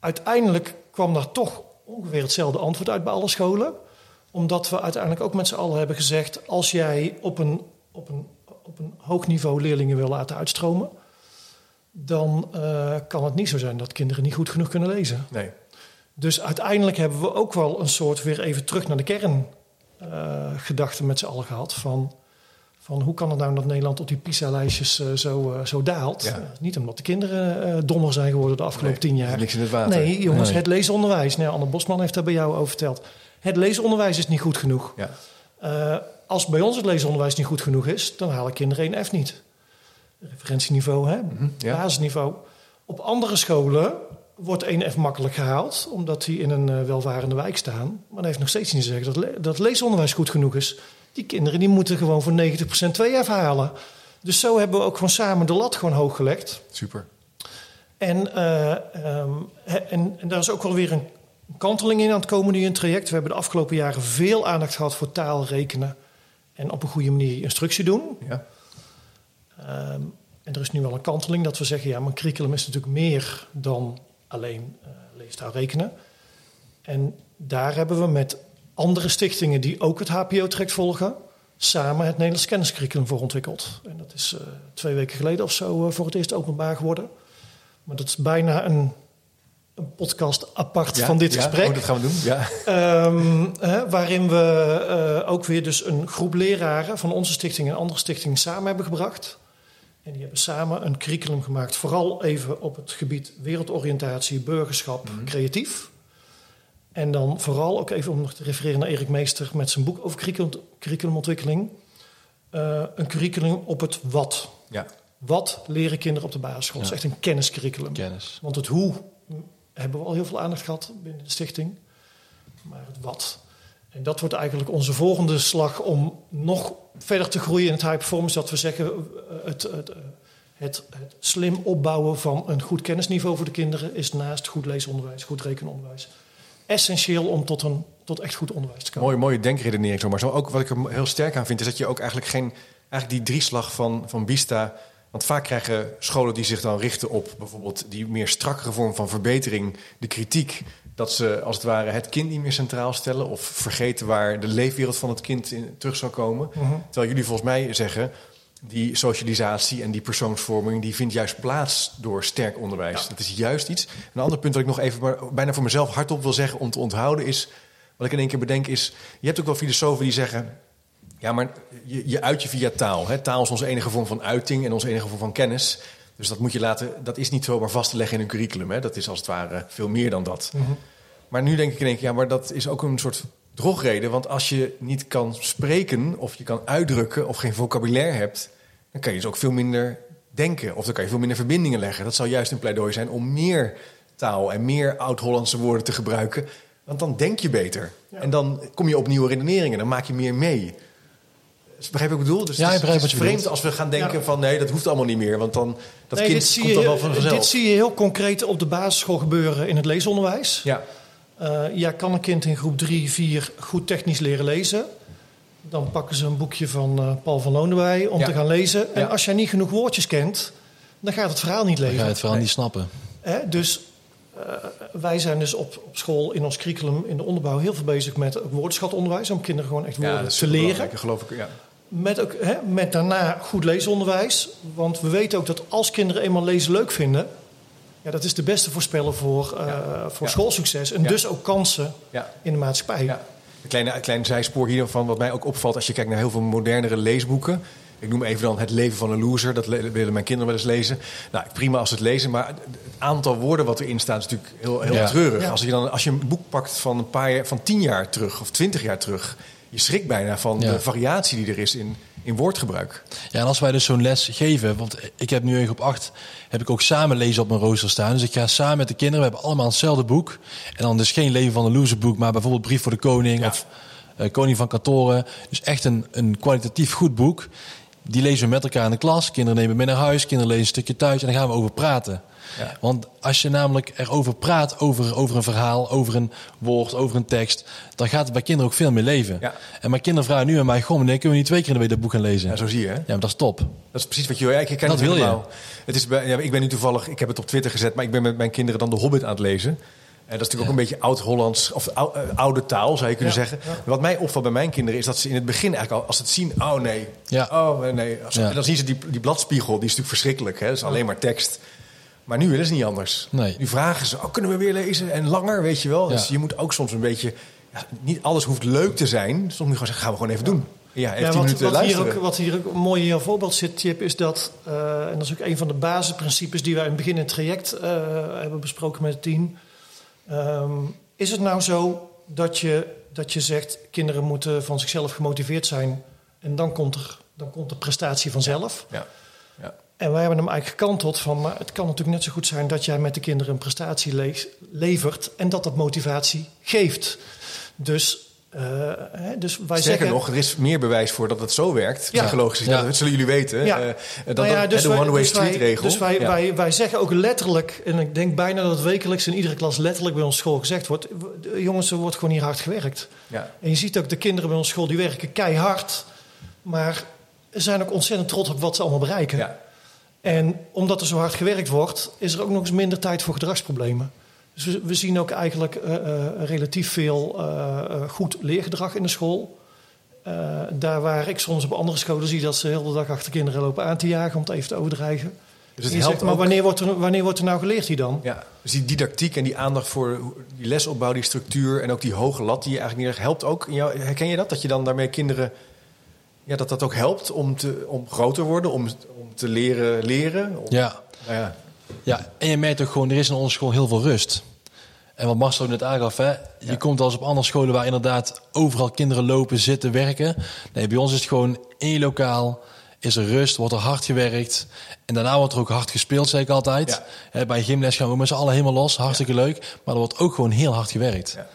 uiteindelijk kwam daar toch ongeveer hetzelfde antwoord uit bij alle scholen. Omdat we uiteindelijk ook met z'n allen hebben gezegd... als jij op een, op een, op een hoog niveau leerlingen wil laten uitstromen... dan eh, kan het niet zo zijn dat kinderen niet goed genoeg kunnen lezen. Nee. Dus uiteindelijk hebben we ook wel een soort weer even terug naar de kern eh, gedachte met z'n allen gehad. Van, van hoe kan het nou dat Nederland op die PISA-lijstjes eh, zo, zo daalt? Ja. Niet omdat de kinderen dommer zijn geworden de afgelopen Nee, tien jaar. niks in het water. Nee, jongens, Nee. het leesonderwijs. Nou, Anne Bosman heeft daar bij jou over verteld. Het leesonderwijs is niet goed genoeg. Ja. Eh, als bij ons het leesonderwijs niet goed genoeg is, dan halen kinderen een F niet. Referentieniveau, hè? Mhm, ja. basisniveau. Op andere scholen wordt één F makkelijk gehaald, omdat die in een eh, welvarende wijk staan. Maar dat heeft nog steeds niet te zeggen dat, le- dat leesonderwijs goed genoeg is. Die kinderen die moeten gewoon voor 90% 2 F halen. Dus zo hebben we ook gewoon samen de lat gewoon hoog gelegd. Super. En, eh, ehm, en, en daar is ook wel weer een kanteling in aan het komen nu in het traject. We hebben de afgelopen jaren veel aandacht gehad voor taal, rekenen en op een goede manier instructie doen. Ja. Ehm, en er is nu wel een kanteling dat we zeggen, ja, maar curriculum is natuurlijk meer dan alleen leestaal rekenen. En daar hebben we met andere stichtingen die ook het HPO-traject volgen, samen het Nederlands kenniscurriculum voor ontwikkeld. En dat is eh, twee weken geleden of zo eh, voor het eerst openbaar geworden. Maar dat is bijna een, een podcast apart Ja, van dit ja. gesprek. Oh, dat gaan we doen. Ja. Ehm, hè, waarin we eh, ook weer dus een groep leraren van onze stichting en andere stichtingen samen hebben gebracht. En die hebben samen een curriculum gemaakt, vooral even op het gebied wereldoriëntatie, burgerschap, creatief. En dan vooral ook even om nog te refereren naar Erik Meester met zijn boek over curriculum, curriculumontwikkeling. eh, een curriculum op het wat. ja. Wat leren kinderen op de basisschool? Dat is echt een kenniscurriculum. Kennis. Want het hoe hebben we al heel veel aandacht gehad binnen de stichting. Maar het wat. En dat wordt eigenlijk onze volgende slag om nog verder te groeien in het high performance. Dat we zeggen, eh, het, het, eh, het, het slim opbouwen van een goed kennisniveau voor de kinderen is naast goed leesonderwijs, goed rekenonderwijs, essentieel om tot, een, tot echt goed onderwijs te komen. Mooie, mooie denkredenering. Maar zo ook wat ik er heel sterk aan vind, is dat je ook eigenlijk geen, eigenlijk die drieslag van, van Bista. Want vaak krijgen scholen die zich dan richten op bijvoorbeeld die meer strakkere vorm van verbetering, de kritiek, dat ze als het ware het kind niet meer centraal stellen of vergeten waar de leefwereld van het kind in terug zou komen. Mhm. Terwijl jullie volgens mij zeggen, die socialisatie en die persoonsvorming, die vindt juist plaats door sterk onderwijs. Dat is juist iets. Een ander punt dat ik nog even maar bijna voor mezelf hardop wil zeggen om te onthouden is, wat ik in één keer bedenk is, je hebt ook wel filosofen die zeggen, ja, maar je, je uit je via taal. Hè? Taal is onze enige vorm van uiting en onze enige vorm van kennis. Dus dat moet je laten, dat is niet zomaar vast te leggen in een curriculum. Hè? Dat is als het ware veel meer dan dat. Maar nu denk ik in één keer, ja, maar dat is ook een soort drogreden. Want als je niet kan spreken of je kan uitdrukken of geen vocabulaire hebt, dan kan je dus ook veel minder denken. Of dan kan je veel minder verbindingen leggen. Dat zou juist een pleidooi zijn om meer taal en meer oud-Hollandse woorden te gebruiken. Want dan denk je beter. En dan kom je op nieuwe redeneringen. Dan maak je meer mee. Begrijp je wat ik bedoel? Dus Ja, het ik is, begrijp het is wat je vreemd als we gaan denken Ja. van... nee, dat hoeft allemaal niet meer. Want dan, dat Nee, kind komt je, dan wel van vanzelf. Dit zie je heel concreet op de basisschool gebeuren in het leesonderwijs. Ja, Eh, ja, kan een kind in groep 3, 4 goed technisch leren lezen? Dan pakken ze een boekje van eh, Paul van Loon erbij om Ja. te gaan lezen. En Ja. als jij niet genoeg woordjes kent, dan gaat het verhaal niet Dan ga leven. je het Nee. niet snappen. Hè? Dus eh, wij zijn dus op, op school in ons curriculum in de onderbouw heel veel bezig met ook woordenschatonderwijs. Om kinderen gewoon echt ja woorden dat is te leren. geloof ik. Ja. Met, ook, hè, met daarna goed leesonderwijs. Want we weten ook dat als kinderen eenmaal lezen leuk vinden... Ja, dat is de beste voorspeller voor, eh, voor Ja. schoolsucces. En Ja. dus ook kansen Ja. in de maatschappij. Ja. Een kleine, een klein zijspoor hiervan, wat mij ook opvalt als je kijkt naar heel veel modernere leesboeken, Ik noem even dan Het leven van een loser. Dat le- willen mijn kinderen wel eens lezen. Nou, prima als ze het lezen. Maar het aantal woorden wat erin staat is natuurlijk heel, heel Ja. treurig. Ja. Als, je dan, als je een boek pakt van een paar jaar, van tien jaar terug of twintig jaar terug. Je schrikt bijna van Ja. de variatie die er is in, in woordgebruik. Ja, en als wij dus zo'n les geven, want ik heb nu in groep 8, heb ik ook samen lezen op mijn rooster staan. Dus ik ga samen met de kinderen, we hebben allemaal hetzelfde boek. En dan dus geen Leven van de Loser boek, maar bijvoorbeeld Brief voor de Koning Ja. of eh, Koning van Katoren. Dus echt een, een kwalitatief goed boek. Die lezen we met elkaar in de klas. Kinderen nemen mee naar huis, kinderen lezen een stukje thuis en dan gaan we over praten. Ja. Want als je namelijk erover praat, over, over een verhaal, over een woord, over een tekst, dan gaat het bij kinderen ook veel meer leven. Ja. En mijn kinderen vragen nu aan mij, goh, meneer, kunnen we niet twee keer in de week dat boek gaan lezen? Ja, zo zie je. Hè? Ja, maar dat is top. Dat is precies wat je wil. Ja, ik herken Dat het wil je. Het is, bij- ja, ik ben nu toevallig, ik heb het op Twitter gezet, maar ik ben met mijn kinderen dan de Hobbit aan het lezen. En dat is natuurlijk ook een beetje oud-Hollands, of eh, oude taal zou je kunnen Ja, zeggen. Wat mij opvalt bij mijn kinderen is dat ze in het begin eigenlijk al, als ze het zien, oh nee, oh nee. En Dan zien ze die, die bladspiegel, die is natuurlijk verschrikkelijk. Hè? Dat is alleen maar tekst. Maar nu willen ze niet anders. Nee. Nu vragen ze, oh, kunnen we weer lezen? En langer, weet je wel. Ja. Dus je moet ook soms een beetje, ja, niet alles hoeft leuk te zijn. Soms moet je gewoon zeggen, gaan we gewoon even doen. Ja, even Ja, wat, minuten wat, hier luisteren. ook, wat hier ook een mooi in jouw voorbeeld zit, Chip, is dat, eh, en dat is ook een van de basisprincipes die wij in het begin in het traject eh, hebben besproken met het team. Ehm, is het nou zo dat je, dat je zegt, kinderen moeten van zichzelf gemotiveerd zijn en dan komt er, dan komt de prestatie vanzelf? Ja. Ja. En wij hebben hem eigenlijk gekanteld van, maar het kan natuurlijk net zo goed zijn dat jij met de kinderen een prestatie le- levert en dat dat motivatie geeft. Dus, eh, hè, dus wij Sterker zeggen, nog, er is meer bewijs voor dat het zo werkt. Ja. Psychologisch gezien. Ja. Dat zullen jullie weten. Ja. Eh, dat, Nou ja, dat- dus de one-way dus street regel. Dus wij, Ja. wij, wij zeggen ook letterlijk, en ik denk bijna dat het wekelijks in iedere klas letterlijk bij ons school gezegd wordt: jongens, er wordt gewoon hier hard gewerkt. Ja. En je ziet ook de kinderen bij ons school die werken keihard, maar zijn ook ontzettend trots op wat ze allemaal bereiken. En omdat er zo hard gewerkt wordt, is er ook nog eens minder tijd voor gedragsproblemen. Dus we, we zien ook eigenlijk eh, eh, relatief veel eh, goed leergedrag in de school. Daar waar ik soms op andere scholen zie dat ze heel de dag achter kinderen lopen aan te jagen, om het even te overdrijven. Dus het helpt zegt, maar wanneer wordt, er, wanneer wordt er nou geleerd hier dan? Ja, dus die didactiek en die aandacht voor die lesopbouw, die structuur en ook die hoge lat die je eigenlijk neerlegt, helpt ook. In jou, herken je dat? Dat je dan daarmee kinderen, ja, dat dat ook helpt om, te, om groter te worden, om, om te leren leren? Om- Ja. Nou ja. ja, en je merkt ook gewoon, er is in onze school heel veel rust. En wat Marcel net aangaf, hè, je komt als op andere scholen waar inderdaad overal kinderen lopen, zitten, werken. Nee, bij ons is het gewoon één lokaal, is er rust, wordt er hard gewerkt. En daarna wordt er ook hard gespeeld, zeg ik altijd. Ja. Bij gymles gaan we met z'n allen helemaal los, hartstikke leuk. Maar er wordt ook gewoon heel hard gewerkt. Ja.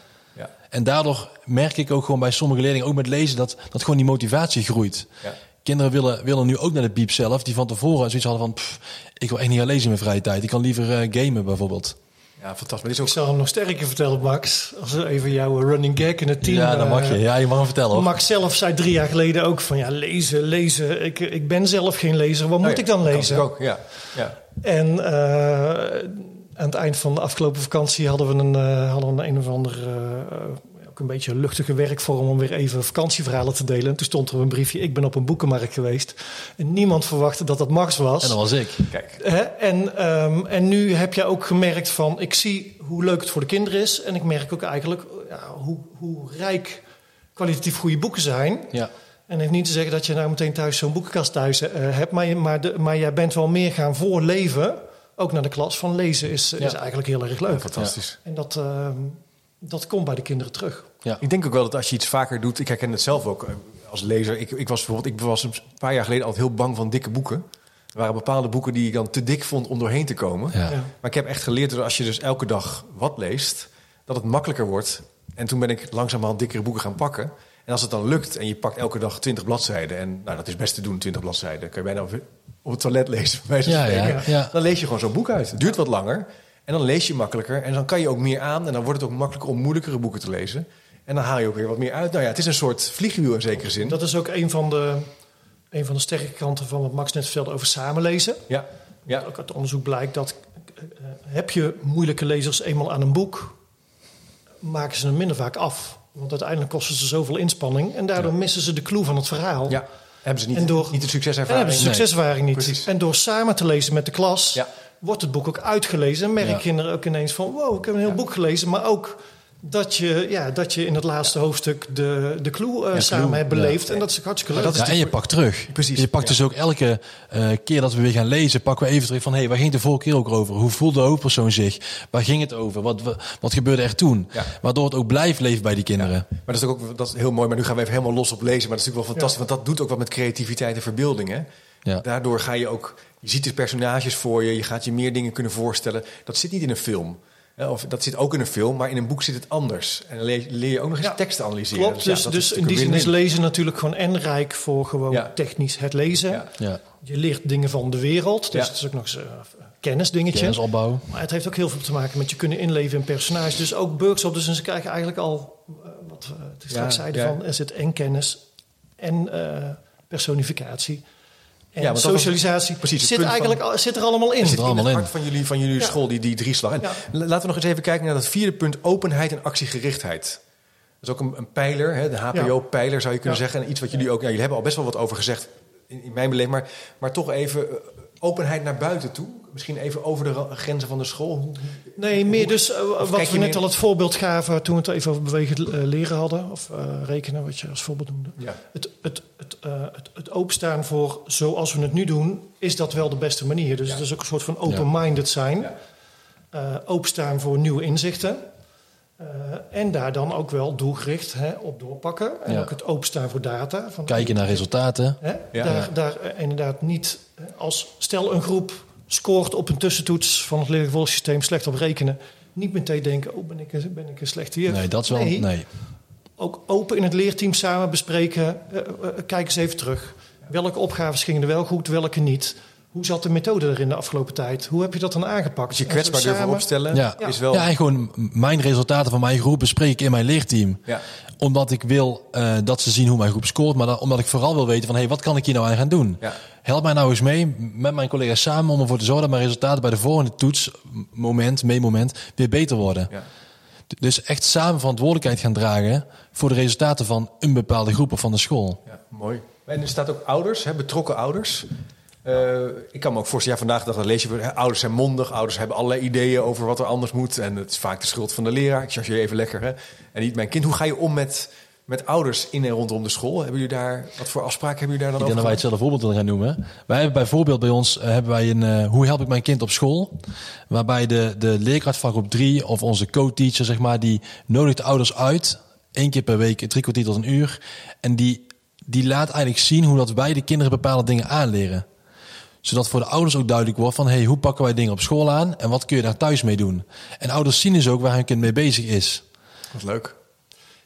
En daardoor merk ik ook gewoon bij sommige leerlingen, ook met lezen, dat, dat gewoon die motivatie groeit. Ja. Kinderen willen, willen nu ook naar de biep zelf, die van tevoren zoiets hadden van, pff, ik wil echt niet gaan lezen in mijn vrije tijd. Ik kan liever eh, gamen bijvoorbeeld. ja, fantastisch. Maar dit is Ik ook zal hem nog sterker vertellen, Max. Als even jouw running gag in het team. ja, dat mag je. eh, Ja, je mag hem vertellen hoor. Max zelf zei drie jaar geleden ook van ja, lezen, lezen. Ik, ik ben zelf geen lezer. Wat moet Oh ja, ik dan lezen? ook. Ja. Ja. En eh, aan het eind van de afgelopen vakantie hadden we een, eh, hadden we een, een of ander eh, ook een beetje luchtige werkvorm om weer even vakantieverhalen te delen. En toen stond er een briefje: ik ben op een boekenmarkt geweest. En niemand verwachtte dat dat Max was. En dat was ik. Kijk. Hè? En, ehm, en nu heb je ook gemerkt van, ik zie hoe leuk het voor de kinderen is. En ik merk ook eigenlijk ja, hoe, hoe rijk kwalitatief goede boeken zijn. Ja. En heeft niet te zeggen dat je nou meteen thuis zo'n boekenkast thuis eh, hebt. Maar, je, maar, de, maar jij bent wel meer gaan voorleven. Ook naar de klas van lezen is, is eigenlijk heel erg leuk. Fantastisch. En dat, ehm, dat komt bij de kinderen terug. Ja. Ik denk ook wel dat als je iets vaker doet, ik herken het zelf ook eh, als lezer. Ik, ik was bijvoorbeeld, ik was een paar jaar geleden altijd heel bang van dikke boeken. Er waren bepaalde boeken die ik dan te dik vond om doorheen te komen. Ja. Ja. Maar ik heb echt geleerd dat als je dus elke dag wat leest, dat het makkelijker wordt. En toen ben ik langzamerhand dikkere boeken gaan pakken. En als het dan lukt en je pakt elke dag 20 bladzijden, en nou, dat is best te doen, 20 bladzijden, kan je bijna op- op het toilet lezen, bij Ja, ja. Dan lees je gewoon zo'n boek uit. Het duurt wat langer en dan lees je makkelijker. En dan kan je ook meer aan en dan wordt het ook makkelijker om moeilijkere boeken te lezen. En dan haal je ook weer wat meer uit. Nou ja, het is een soort vliegwiel in zekere zin. Dat is ook een van de, een van de sterke kanten van wat Max net vertelde over samenlezen. Ja, ja. Ook uit onderzoek blijkt dat eh, eh, heb je moeilijke lezers eenmaal aan een boek, maken ze hem minder vaak af. Want uiteindelijk kosten ze zoveel inspanning en daardoor missen ze de clue van het verhaal. ja. Hebben ze niet, En door- niet de succeservaring. hebben ze succeservaring niet. Precies. En door samen te lezen met de klas, Ja. wordt het boek ook uitgelezen. En merken kinderen ook ineens van, wow, ik heb een heel boek gelezen. Maar ook, dat je, ja, dat je in het laatste hoofdstuk de, de clue eh, Ja, samen clue, hebt beleefd. En dat is hartstikke leuk. Maar dat is Ja, en je pakt terug. Precies, Je pakt ja. dus ook elke eh, keer dat we weer gaan lezen, pakken we even terug van... hé, hey, waar ging het de vorige keer ook over? Hoe voelde de hoofdpersoon zich? Waar ging het over? Wat, wat, wat gebeurde er toen? Ja. Waardoor het ook blijft leven bij die kinderen. Maar dat is ook dat is heel mooi. Maar nu gaan we even helemaal los op lezen. Maar dat is natuurlijk wel fantastisch. Want dat doet ook wat met creativiteit en verbeelding. Hè? Ja. Daardoor ga je ook... Je ziet de personages voor je. Je gaat je meer dingen kunnen voorstellen. Dat zit niet in een film. Hè, Of dat zit ook in een film, maar in een boek zit het anders. En dan leer, leer je ook nog eens Ja, teksten analyseren. Klopt, dus, dat dus in die zin is lezen natuurlijk gewoon en rijk voor gewoon Ja. technisch het lezen. Ja. Ja, Je leert dingen van de wereld, dus Ja. het is ook nog eens een uh, kennisdingetje. kennisopbouw. Maar het heeft ook heel veel te maken met je kunnen inleven in personages. Dus ook Burkshop, dus ze krijgen eigenlijk al, eh, wat we straks Ja, zeiden, ja. van er zit en kennis en eh, personificatie. En Ja, socialisatie precies, zit, eigenlijk, zit er allemaal in. Het zit er in allemaal het in. hart van jullie, van jullie Ja. school, die, die drieslag. En Ja. l- Laten we nog eens even kijken naar dat vierde punt, openheid en actiegerichtheid. Dat is ook een, een pijler, hè, de HPO-pijler zou je kunnen Ja. zeggen. En iets wat jullie ook, ja, jullie hebben al best wel wat over gezegd in, in mijn beleving. Maar, maar toch even eh, openheid naar buiten toe. Misschien even over de grenzen van de school. Hoe- Nee, meer dus eh, wat we net al het voorbeeld gaven toen we het even over bewegend eh, leren hadden. Of eh, rekenen, wat je als voorbeeld noemde. Ja. Het, het, het, eh, het, het openstaan voor zoals we het nu doen, is dat wel de beste manier. Dus het is ook een soort van open-minded zijn. Ja. Eh, openstaan voor nieuwe inzichten. Eh, en daar dan ook wel doelgericht hè, op doorpakken. En Ja. ook het openstaan voor data. Van, Kijken naar resultaten. Hè? Ja. daar, Ja. daar inderdaad niet als stel een groep scoort op een tussentoets van het leervolgsysteem slecht op rekenen. Niet meteen denken, oh ben ik, een- ben ik een slechte juf. Nee, dat is wel... Nee, Nee. Ook open in het leerteam samen bespreken. eh, eh, kijk eens even terug. Welke opgaves gingen er wel goed, welke niet? Hoe zat de methode er in de afgelopen tijd? Hoe heb je dat dan aangepakt? Dus je kwetsbaar durven samen- opstellen Ja. is wel... Ja, en gewoon mijn resultaten van mijn groep bespreek ik in mijn leerteam. Ja. Omdat ik wil eh, dat ze zien hoe mijn groep scoort. Maar dan, omdat ik vooral wil weten van... Hé, hey, wat kan ik hier nou aan gaan doen? Ja. Help mij nou eens mee met mijn collega's samen... om ervoor te zorgen dat mijn resultaten bij de volgende toets... m- moment, meemoment, weer beter worden. Ja. Dus echt samen verantwoordelijkheid gaan dragen... voor de resultaten van een bepaalde groep of van de school. Ja, mooi. En er staat ook ouders, hè, betrokken ouders. Eh, ik kan me ook voorstellen, ja, vandaag dat lees je, hè, ouders zijn mondig, ouders hebben allerlei ideeën over wat er anders moet. En het is vaak de schuld van de leraar. Ik chargeer even lekker. Hè. En niet mijn kind. Hoe ga je om met, met ouders in en rondom de school? Hebben jullie daar, wat voor afspraken hebben jullie daar Ik dan denk dat over? wij hetzelfde voorbeeld willen gaan noemen. Wij hebben bijvoorbeeld bij ons eh, hebben wij een eh, hoe help ik mijn kind op school, waarbij de de leerkracht van groep 3 of onze co-teacher zeg maar die nodigt de ouders uit één keer per week drie kwartier tot een uur en die die laat eigenlijk zien hoe dat wij de kinderen bepaalde dingen aanleren zodat voor de ouders ook duidelijk wordt van hey, hoe pakken wij dingen op school aan en wat kun je daar thuis mee doen. En ouders zien dus ook waar hun kind mee bezig is. Wat leuk.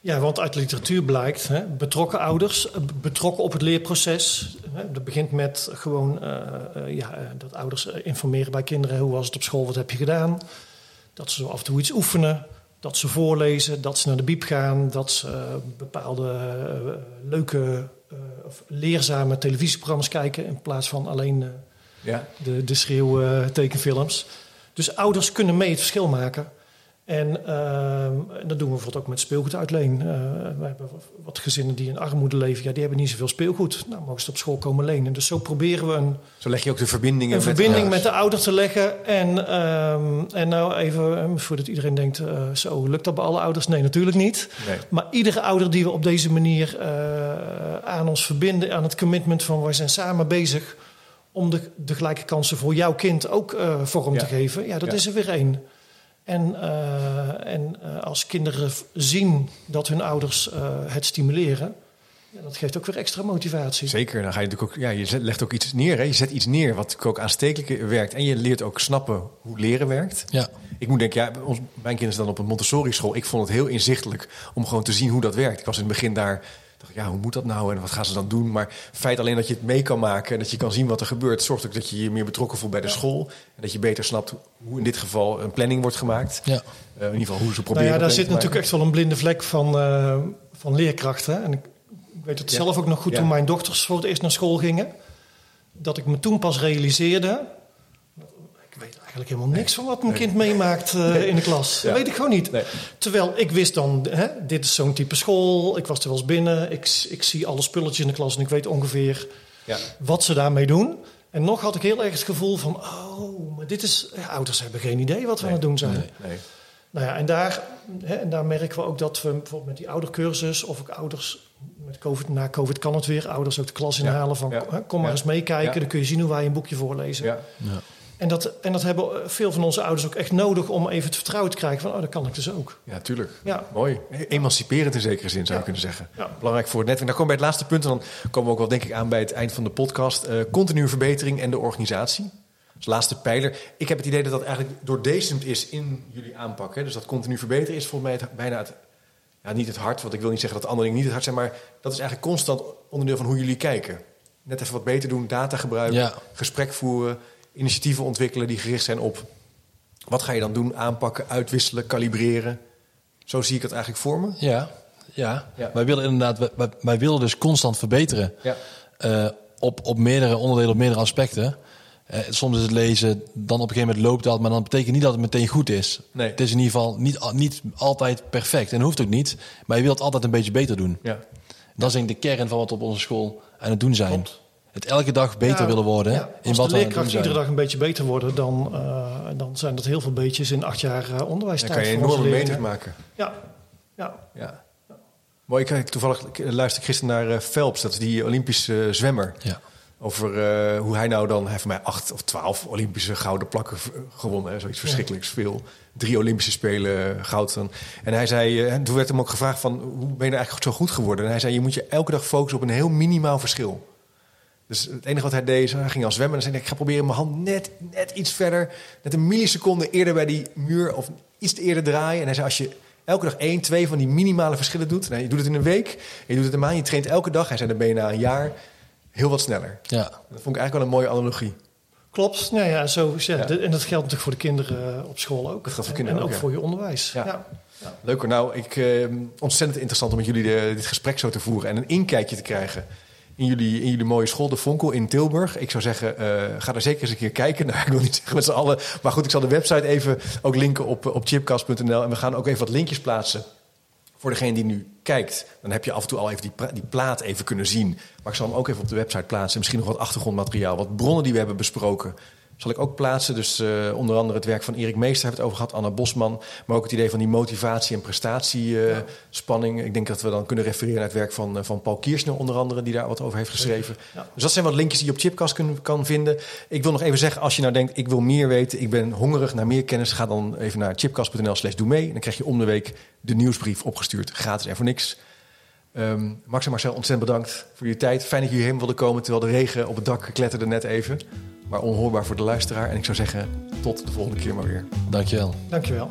Ja, want uit de literatuur blijkt, hè, betrokken ouders, eh, betrokken op het leerproces. Hè, dat begint met gewoon eh, eh, ja, dat ouders informeren bij kinderen. Hoe was het op school, wat heb je gedaan? Dat ze zo af en toe iets oefenen, dat ze voorlezen, dat ze naar de biep gaan. Dat ze bepaalde leuke of leerzame televisieprogramma's kijken... in plaats van alleen Ja. de, de schreeuwtekenfilms. Dus ouders kunnen mee het verschil maken. En ehm, en dat doen we bijvoorbeeld ook met speelgoed uitleen. Eh, we hebben wat gezinnen die in armoede leven, ja, die hebben niet zoveel speelgoed. Nou, mogen ze op school komen lenen. Dus zo proberen we een, Zo leg je ook de verbindingen een met verbinding met ouders. de ouder te leggen. En, ehm, en nou even, eh, voordat iedereen denkt, eh, zo, lukt dat bij alle ouders? Nee, natuurlijk niet. Nee. Maar iedere ouder die we op deze manier eh, aan ons verbinden, aan het commitment van wij zijn samen bezig om de, de gelijke kansen voor jouw kind ook eh, vorm Ja. te geven, ja, dat Ja. is er weer één. En, eh, en eh, als kinderen zien dat hun ouders eh, het stimuleren, ja, dat geeft ook weer extra motivatie. Zeker, dan ga je natuurlijk ook, ja, je zet- legt ook iets neer. Hè. Je zet iets neer wat ook aanstekelijk werkt. En je leert ook snappen hoe leren werkt. Ja. Ik moet denken, ja, ons, mijn kinderen staan op een Montessori school. Ik vond het heel inzichtelijk om gewoon te zien hoe dat werkt. Ik was in het begin daar, dacht ik, ja, hoe moet dat nou en wat gaan ze dan doen? Maar het feit alleen dat je het mee kan maken en dat je kan zien wat er gebeurt, zorgt ook dat je je meer betrokken voelt bij de school. En dat je beter snapt hoe in dit geval een planning wordt gemaakt. Ja. Eh, in ieder geval hoe ze Nou proberen. ja, daar zit natuurlijk echt wel een blinde vlek van, eh, van leerkrachten. En ik, ik weet het Ja. zelf ook nog goed Ja. toen mijn dochters voor het eerst naar school gingen. Dat ik me toen pas realiseerde. Eigenlijk helemaal niks van wat mijn kind meemaakt eh, in de klas. Ja. Dat weet ik gewoon niet. Nee. Terwijl ik wist dan, hè, dit is zo'n type school. Ik was er wel eens binnen. Ik, ik zie alle spulletjes in de klas en ik weet ongeveer Ja. wat ze daarmee doen. En nog had ik heel erg het gevoel van, oh, maar dit is... Ja, ouders hebben geen idee wat we aan het doen zijn. Nee. Nou ja, en daar, hè, en daar merken we ook dat we bijvoorbeeld met die oudercursus... of ook ouders, met COVID, na COVID kan het weer... ouders ook de klas Ja, inhalen van hè, kom maar ja, eens meekijken... ja. dan kun je zien hoe wij een boekje voorlezen. Ja. En, dat, en dat hebben veel van onze ouders ook echt nodig... om even het vertrouwen te krijgen van... oh, dat kan ik dus ook. ja, tuurlijk. Ja, Mooi. Emanciperend in zekere zin, zou je Ja. kunnen zeggen. Ja. Belangrijk voor het netwerk. Dan komen we bij het laatste punt. En dan komen we ook wel, denk ik, aan bij het eind van de podcast. Eh continue verbetering en de organisatie. Dus laatste pijler. Ik heb het idee dat dat eigenlijk doordezemd is in jullie aanpak. Hè? Dus dat continu verbeteren is volgens mij het, bijna het... Ja, niet het hart, want ik wil niet zeggen dat andere dingen niet het hart zijn... maar dat is eigenlijk constant onderdeel van hoe jullie kijken. Net even wat beter doen, data gebruiken, Ja. gesprek voeren... initiatieven ontwikkelen die gericht zijn op... wat ga je dan doen, aanpakken, uitwisselen, kalibreren... Zo zie ik het eigenlijk voor me. Ja, ja. Ja. wij willen inderdaad, wij- wij, willen dus constant verbeteren. Ja. Eh, op, op meerdere onderdelen, op meerdere aspecten. Eh, soms is het lezen, dan op een gegeven moment loopt dat, maar dan betekent niet dat het meteen goed is. Nee. Het is in ieder geval niet, niet altijd perfect en hoeft ook niet, maar je wilt altijd een beetje beter doen. Ja. Dat is denk ik de kern van wat we op onze school aan het doen zijn. Klopt. Het elke dag beter Ja, willen worden ja. in Als wat de zijn. iedere dag een beetje beter worden... dan, eh, dan zijn dat heel veel beetjes in acht jaar eh, Dan onderwijstijd. kan je enorme meters maken. Ja, ja. Ja. Mooi, ik, ik- toevallig luister ik gisteren naar eh, Phelps, dat is die Olympische eh, zwemmer. Ja. Over eh, hoe hij nou dan, hij heeft voor mij acht of twaalf Olympische gouden plakken gewonnen. Hè, zoiets verschrikkelijks veel. Drie Olympische Spelen eh, goud dan. En hij zei, eh, en toen werd hem ook gevraagd van, hoe ben je nou eigenlijk zo goed geworden? En hij zei, je moet je elke dag focussen op een heel minimaal verschil. Dus het enige wat hij deed, hij ging al zwemmen. En dan zei hij, ik ga proberen mijn hand net, net iets verder, net een milliseconde eerder bij die muur of iets te eerder draaien. En hij zei, als je elke dag één, twee van die minimale verschillen doet, nou, je doet het in een week, en je doet het een maand, je traint elke dag. Hij zei, dan ben je na een jaar heel wat sneller. Ja. Dat vond ik eigenlijk wel een mooie analogie. Klopt. Nou ja, zo, ja, Ja. de- en dat geldt natuurlijk voor de kinderen eh, op school ook. Dat geldt voor En- kinderen en ook, ook ja. voor je onderwijs. Ja. Ja. Leuk hoor. Nou, ik, eh, ontzettend interessant om met jullie de- dit gesprek zo te voeren en een inkijkje te krijgen in jullie, in jullie mooie school, de Vonkel in Tilburg. Ik zou zeggen, eh, ga er zeker eens een keer kijken. Nou, ik wil niet zeggen met z'n allen, maar goed, ik zal de website even ook linken op, op chipcast.nl en we gaan ook even wat linkjes plaatsen. Voor degene die nu kijkt, dan heb je af en toe al even die, die plaat even kunnen zien. Maar ik zal hem ook even op de website plaatsen. Misschien nog wat achtergrondmateriaal, wat bronnen die we hebben besproken. Zal ik ook plaatsen. Dus eh, onder andere het werk van Erik Meester hebben we het over gehad, Anna Bosman. Maar ook het idee van die motivatie- en prestatiespanning. Ik denk dat we dan kunnen refereren naar het werk van, eh, van Paul Kiersner, onder andere, die daar wat over heeft geschreven. Ja. Dus dat zijn wat linkjes die je op Chipcast kun, kan vinden. Ik wil nog even zeggen, als je nou denkt, ik wil meer weten, ik ben hongerig naar meer kennis, ga dan even naar chipcast.nl slash doe mee. En dan krijg je om de week de nieuwsbrief opgestuurd, gratis en voor niks. Ehm, Max en Marcel, ontzettend bedankt voor je tijd. Fijn dat jullie hierheen wilden komen, terwijl de regen op het dak kletterde net even. Maar onhoorbaar voor de luisteraar. En ik zou zeggen, tot de volgende keer maar weer. Dankjewel. Dankjewel.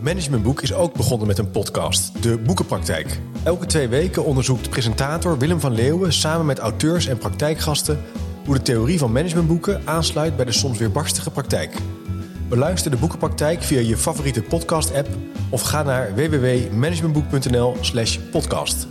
Managementboek is ook begonnen met een podcast, De Boekenpraktijk. Elke twee weken onderzoekt presentator Willem van Leeuwen samen met auteurs en praktijkgasten hoe de theorie van managementboeken aansluit bij de soms weerbarstige praktijk. Beluister de Boekenpraktijk via je favoriete podcast-app of ga naar www.managementboek.nl/podcast.